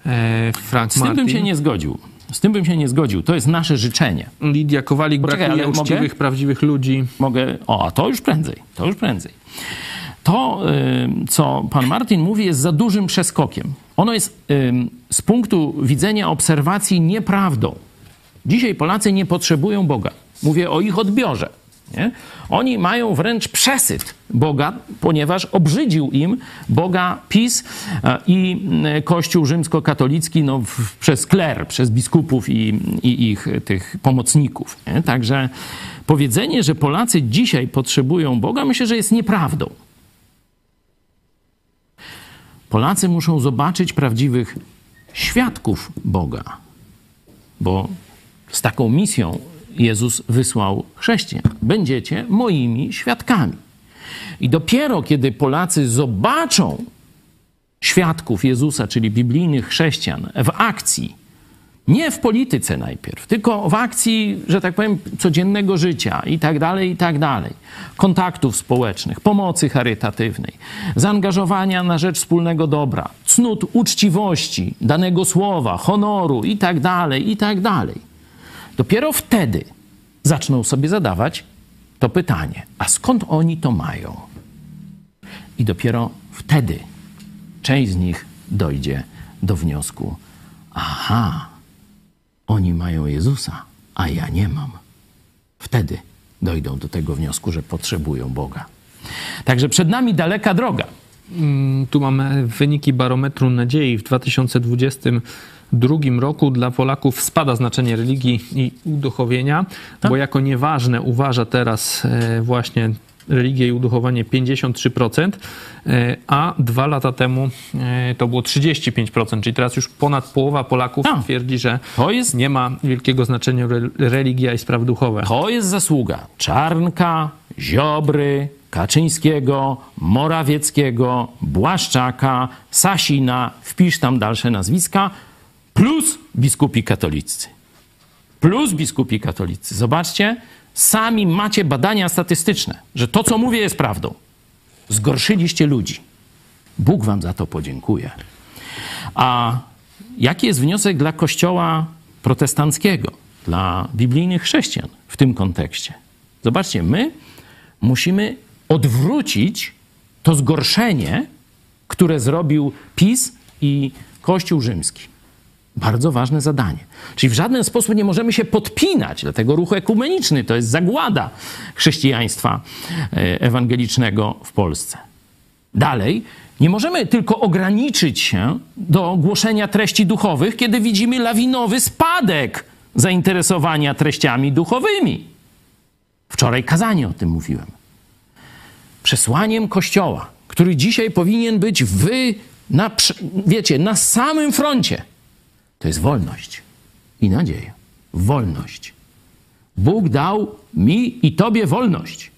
Speaker 1: E, Frank
Speaker 3: Z tym
Speaker 1: Martin.
Speaker 3: bym się nie zgodził. Z tym bym się nie zgodził. To jest nasze życzenie.
Speaker 1: Lidia Kowalik
Speaker 3: Poczekaj,
Speaker 1: brakuje uczciwych,
Speaker 3: mogę?
Speaker 1: prawdziwych ludzi.
Speaker 3: Mogę. O, a to już prędzej. To już prędzej. To, y, co pan Martin mówi, jest za dużym przeskokiem. Ono jest y, z punktu widzenia obserwacji nieprawdą. Dzisiaj Polacy nie potrzebują Boga. Mówię o ich odbiorze. Nie? Oni mają wręcz przesyt Boga, ponieważ obrzydził im Boga PiS e, i e, Kościół rzymskokatolicki no, w, przez kler, przez biskupów i, i ich tych pomocników. Nie? Także powiedzenie, że Polacy dzisiaj potrzebują Boga, myślę, że jest nieprawdą. Polacy muszą zobaczyć prawdziwych świadków Boga, bo z taką misją Jezus wysłał chrześcijan. Będziecie moimi świadkami. I dopiero kiedy Polacy zobaczą świadków Jezusa, czyli biblijnych chrześcijan, w akcji, nie w polityce najpierw, tylko w akcji, że tak powiem, codziennego życia i tak dalej, i tak dalej, kontaktów społecznych, pomocy charytatywnej, zaangażowania na rzecz wspólnego dobra, cnót uczciwości, danego słowa, honoru i tak dalej, i tak dalej. Dopiero wtedy zaczną sobie zadawać to pytanie: a skąd oni to mają? I dopiero wtedy część z nich dojdzie do wniosku: aha, oni mają Jezusa, a ja nie mam. Wtedy dojdą do tego wniosku, że potrzebują Boga. Także przed nami daleka droga.
Speaker 1: Mm, Tu mamy wyniki barometru nadziei w 2022 roku. Dla Polaków spada znaczenie religii i uduchowienia, bo jako nieważne uważa teraz e, właśnie religię i uduchowanie 53%, e, a dwa lata temu e, to było 35%, czyli teraz już ponad połowa Polaków twierdzi, że nie ma wielkiego znaczenia re- religia i sprawy duchowe.
Speaker 3: To jest zasługa Czarnka, Ziobry, Kaczyńskiego, Morawieckiego, Błaszczaka, Sasina, wpisz tam dalsze nazwiska, plus biskupi katolicy. Plus biskupi katolicy. Zobaczcie, sami macie badania statystyczne, że to, co mówię, jest prawdą. Zgorszyliście ludzi. Bóg wam za to podziękuje. A jaki jest wniosek dla Kościoła protestanckiego, dla biblijnych chrześcijan w tym kontekście? Zobaczcie, my musimy odwrócić to zgorszenie, które zrobił PiS i Kościół rzymski. Bardzo ważne zadanie. Czyli w żaden sposób nie możemy się podpinać, dlatego ruch ekumeniczny to jest zagłada chrześcijaństwa e, ewangelicznego w Polsce. Dalej, nie możemy tylko ograniczyć się do głoszenia treści duchowych, kiedy widzimy lawinowy spadek zainteresowania treściami duchowymi. Wczoraj kazanie o tym mówiłem. Przesłaniem Kościoła, który dzisiaj powinien być wy, na, wiecie, na samym froncie, to jest wolność i nadzieja. Wolność. Bóg dał mi i tobie wolność.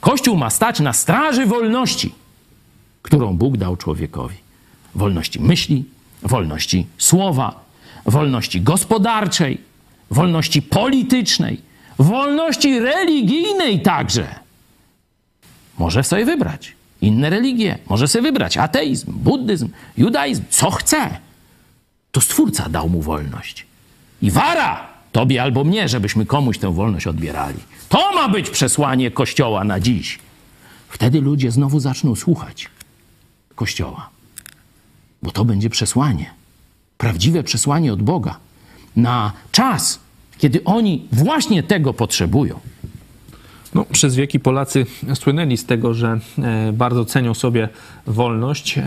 Speaker 3: Kościół ma stać na straży wolności, którą Bóg dał człowiekowi. Wolności myśli, wolności słowa, wolności gospodarczej, wolności politycznej, wolności religijnej także. Może sobie wybrać inne religie, może sobie wybrać ateizm, buddyzm, judaizm, co chce. To Stwórca dał mu wolność. I wara tobie albo mnie, żebyśmy komuś tę wolność odbierali. To ma być przesłanie Kościoła na dziś. Wtedy ludzie znowu zaczną słuchać Kościoła. Bo to będzie przesłanie. Prawdziwe przesłanie od Boga. Na czas, kiedy oni właśnie tego potrzebują.
Speaker 1: No, przez wieki Polacy słynęli z tego, że e, bardzo cenią sobie wolność. E,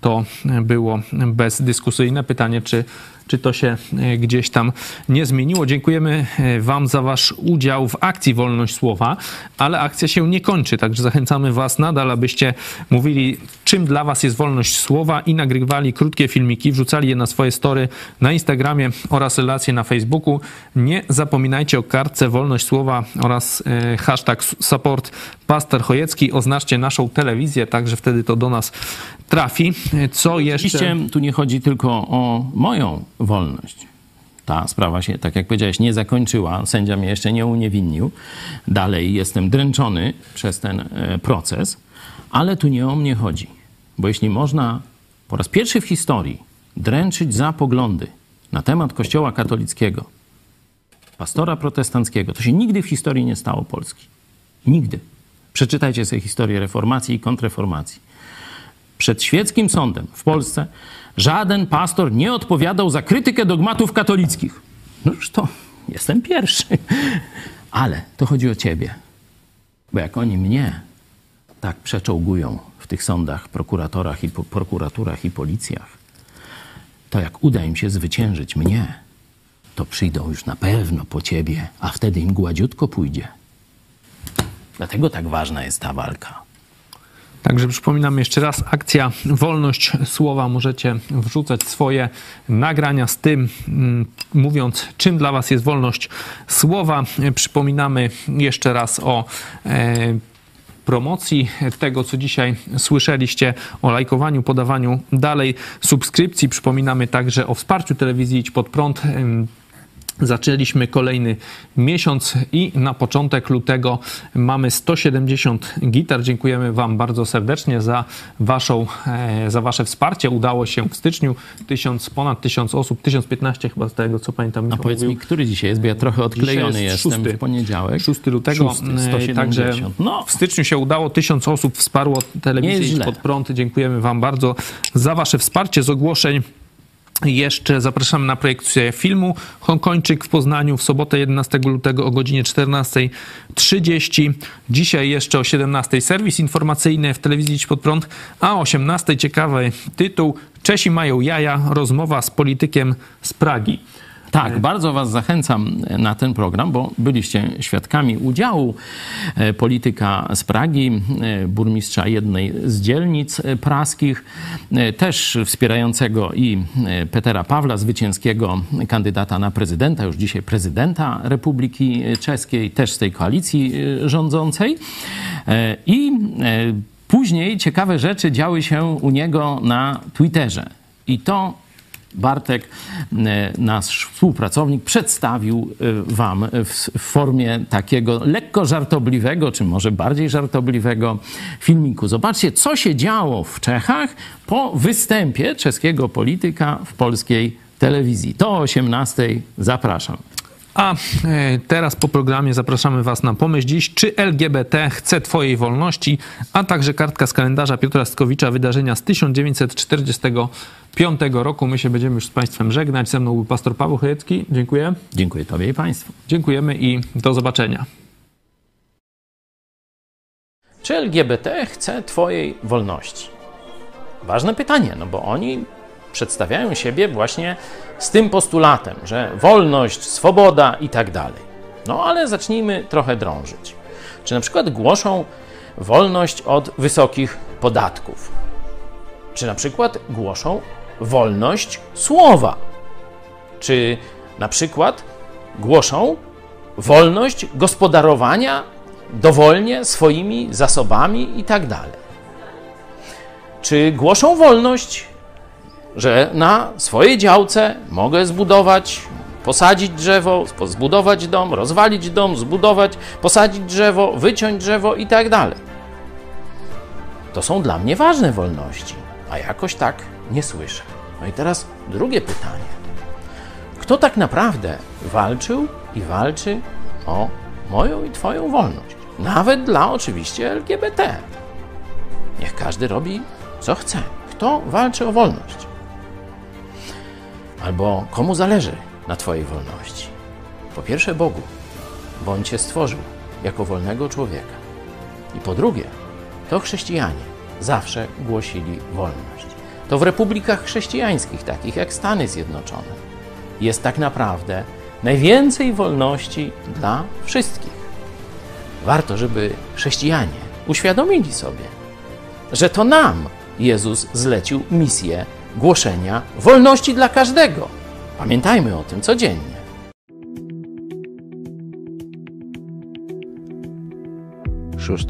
Speaker 1: To było bezdyskusyjne pytanie, czy, czy to się e, gdzieś tam nie zmieniło. Dziękujemy e, Wam za Wasz udział w akcji Wolność Słowa, ale akcja się nie kończy, także zachęcamy Was nadal, abyście mówili, czym dla Was jest wolność słowa i nagrywali krótkie filmiki, wrzucali je na swoje story na Instagramie oraz relacje na Facebooku. Nie zapominajcie o kartce Wolność Słowa oraz e, hashtag support Pastor Chojecki. Oznaczcie naszą telewizję, także wtedy to do nas trafi. Co jeszcze?
Speaker 3: Oczywiście tu nie chodzi tylko o moją wolność. Ta sprawa się, tak jak powiedziałeś, nie zakończyła. Sędzia mnie jeszcze nie uniewinnił. Dalej jestem dręczony przez ten e, proces, ale tu nie o mnie chodzi. Bo jeśli można po raz pierwszy w historii dręczyć za poglądy na temat Kościoła katolickiego, pastora protestanckiego, to się nigdy w historii nie stało Polski. Nigdy. Przeczytajcie sobie historię reformacji i kontrreformacji. Przed świeckim sądem w Polsce żaden pastor nie odpowiadał za krytykę dogmatów katolickich. No już to jestem pierwszy. Ale to chodzi o ciebie. Bo jak oni mnie tak przeczołgują w tych sądach, prokuratorach i po, prokuraturach i policjach, to jak uda im się zwyciężyć mnie, to przyjdą już na pewno po ciebie, a wtedy im gładziutko pójdzie. Dlatego tak ważna jest ta walka.
Speaker 1: Także przypominam jeszcze raz, akcja Wolność Słowa. Możecie wrzucać swoje nagrania z tym, mm, mówiąc, czym dla Was jest wolność słowa. Przypominamy jeszcze raz o e, promocji tego, co dzisiaj słyszeliście, o lajkowaniu, podawaniu dalej subskrypcji. Przypominamy także o wsparciu telewizji Idź Pod Prąd. Zaczęliśmy kolejny miesiąc i na początek lutego mamy 170 gitar. Dziękujemy Wam bardzo serdecznie za, waszą, e, za Wasze wsparcie. Udało się w styczniu tysiąc, ponad 1000 osób, 1015 chyba z tego co pamiętam.
Speaker 3: A powiedz mi, który dzisiaj jest, bo ja trochę odklejony
Speaker 1: jest
Speaker 3: jestem
Speaker 1: szósty.
Speaker 3: w poniedziałek.
Speaker 1: 6 lutego.
Speaker 3: Szósty,
Speaker 1: E,
Speaker 3: 170.
Speaker 1: Także
Speaker 3: No,
Speaker 1: w styczniu się udało, 1000 osób wsparło telewizję pod prąd. Dziękujemy Wam bardzo za Wasze wsparcie z ogłoszeń. Jeszcze zapraszamy na projekcję filmu Hongkończyk w Poznaniu w sobotę 11 lutego o godzinie 14.30. Dzisiaj jeszcze o 17.00 serwis informacyjny w telewizji Idź Pod Prąd, a o 18.00 ciekawy tytuł Czesi mają jaja, rozmowa z politykiem z Pragi.
Speaker 3: Tak, bardzo Was zachęcam na ten program, bo byliście świadkami udziału e, polityka z Pragi, e, burmistrza jednej z dzielnic e, praskich, też wspierającego i Petera Pawla, zwycięskiego kandydata na prezydenta, już dzisiaj prezydenta Republiki Czeskiej, też z tej koalicji rządzącej. I później ciekawe rzeczy działy się u niego na Twitterze. I to Bartek, e, nasz współpracownik, przedstawił e, Wam w, formie takiego lekko żartobliwego, czy może bardziej żartobliwego filmiku. Zobaczcie, co się działo w Czechach po występie czeskiego polityka w polskiej telewizji. To o 18.00 zapraszam.
Speaker 1: A e, teraz po programie zapraszamy Was na pomyśl dziś, czy LGBT chce Twojej wolności, a także kartka z kalendarza Piotra Stkowicza, wydarzenia z 1945 roku. My się będziemy już z Państwem żegnać. Ze mną był pastor Paweł Chojecki. Dziękuję.
Speaker 3: Dziękuję Tobie i Państwu.
Speaker 1: Dziękujemy i do zobaczenia.
Speaker 3: Czy LGBT chce Twojej wolności? Ważne pytanie, no bo oni przedstawiają siebie właśnie z tym postulatem, że wolność, swoboda i tak dalej. No ale zacznijmy trochę drążyć. Czy na przykład głoszą wolność od wysokich podatków? Czy na przykład głoszą wolność słowa? Czy na przykład głoszą wolność gospodarowania dowolnie swoimi zasobami i tak dalej? Czy głoszą wolność że na swojej działce mogę zbudować, posadzić drzewo, zbudować dom, rozwalić dom, zbudować, posadzić drzewo, wyciąć drzewo i tak dalej. To są dla mnie ważne wolności, a jakoś tak nie słyszę. No i teraz drugie pytanie. Kto tak naprawdę walczył i walczy o moją i Twoją wolność? Nawet dla oczywiście LGBT. Niech każdy robi co chce. Kto walczy o wolność? Albo komu zależy na Twojej wolności? Po pierwsze, Bogu, bo On Cię stworzył jako wolnego człowieka. I po drugie, to chrześcijanie zawsze głosili wolność. To w republikach chrześcijańskich, takich jak Stany Zjednoczone, jest tak naprawdę najwięcej wolności dla wszystkich. Warto, żeby chrześcijanie uświadomili sobie, że to nam Jezus zlecił misję głoszenia wolności dla każdego. Pamiętajmy o tym codziennie.
Speaker 14: 6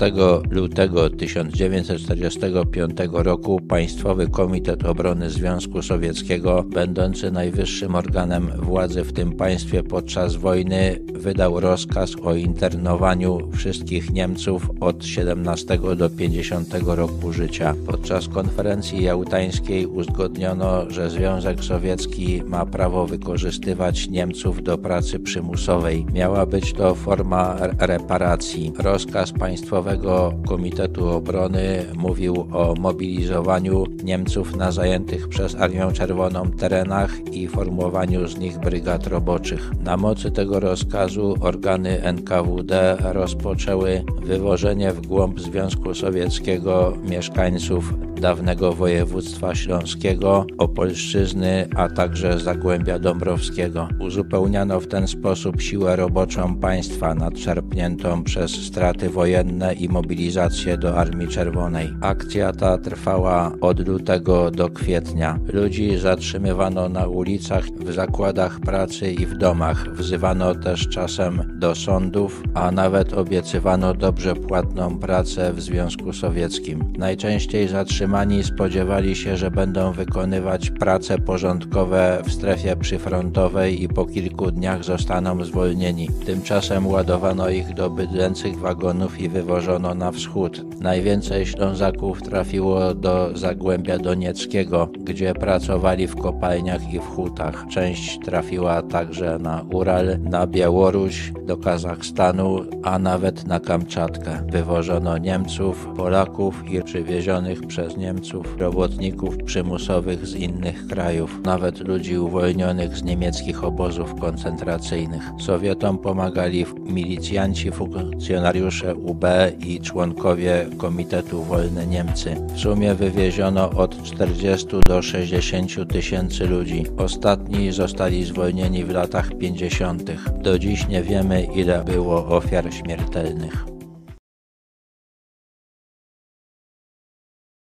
Speaker 14: lutego 1945 roku Państwowy Komitet Obrony Związku Sowieckiego, będący najwyższym organem władzy w tym państwie podczas wojny, wydał rozkaz o internowaniu wszystkich Niemców od 17 do 50 roku życia. Podczas konferencji jałtańskiej uzgodniono, że Związek Sowiecki ma prawo wykorzystywać Niemców do pracy przymusowej. Miała być to forma reparacji. Rozkaz Państwowego Komitetu Obrony mówił o mobilizowaniu Niemców na zajętych przez Armię Czerwoną terenach i formowaniu z nich brygad roboczych. Na mocy tego rozkazu organy NKWD rozpoczęły wywożenie w głąb Związku Sowieckiego mieszkańców dawnego województwa śląskiego, Opolszczyzny, a także Zagłębia Dąbrowskiego. Uzupełniano w ten sposób siłę roboczą państwa nadczerpniętą przez straty wojenne i mobilizację do Armii Czerwonej. Akcja ta trwała od lutego do kwietnia. Ludzi zatrzymywano na ulicach, w zakładach pracy i w domach. Wzywano też czasem do sądów, a nawet obiecywano dobrze płatną pracę w Związku Sowieckim. Najczęściej zatrzymani spodziewali się, że będą wykonywać prace porządkowe w strefie przyfrontowej i po kilku dniach zostaną zwolnieni. Tymczasem ładowano ich do bydlęcych wagonów i wywożono na wschód. Najwięcej Ślązaków trafiło do Zagłębia Donieckiego, gdzie pracowali w kopalniach i w hutach. Część trafiła także na Ural, na Białoruś, do Kazachstanu, a nawet na Kamczatkę. Wywożono Niemców, Polaków i przywiezionych przez Niemców robotników przymusowych z innych krajów, nawet ludzi uwolnionych z niemieckich obozów koncentracyjnych. Sowietom pomagali milicjanci, funkcjonariusze UB i członkowie Komitetu Wolne Niemcy. W sumie wywieziono od 40 do 60 tysięcy ludzi. Ostatni zostali zwolnieni w latach 50. Do dziś nie wiemy, ile było ofiar śmiertelnych.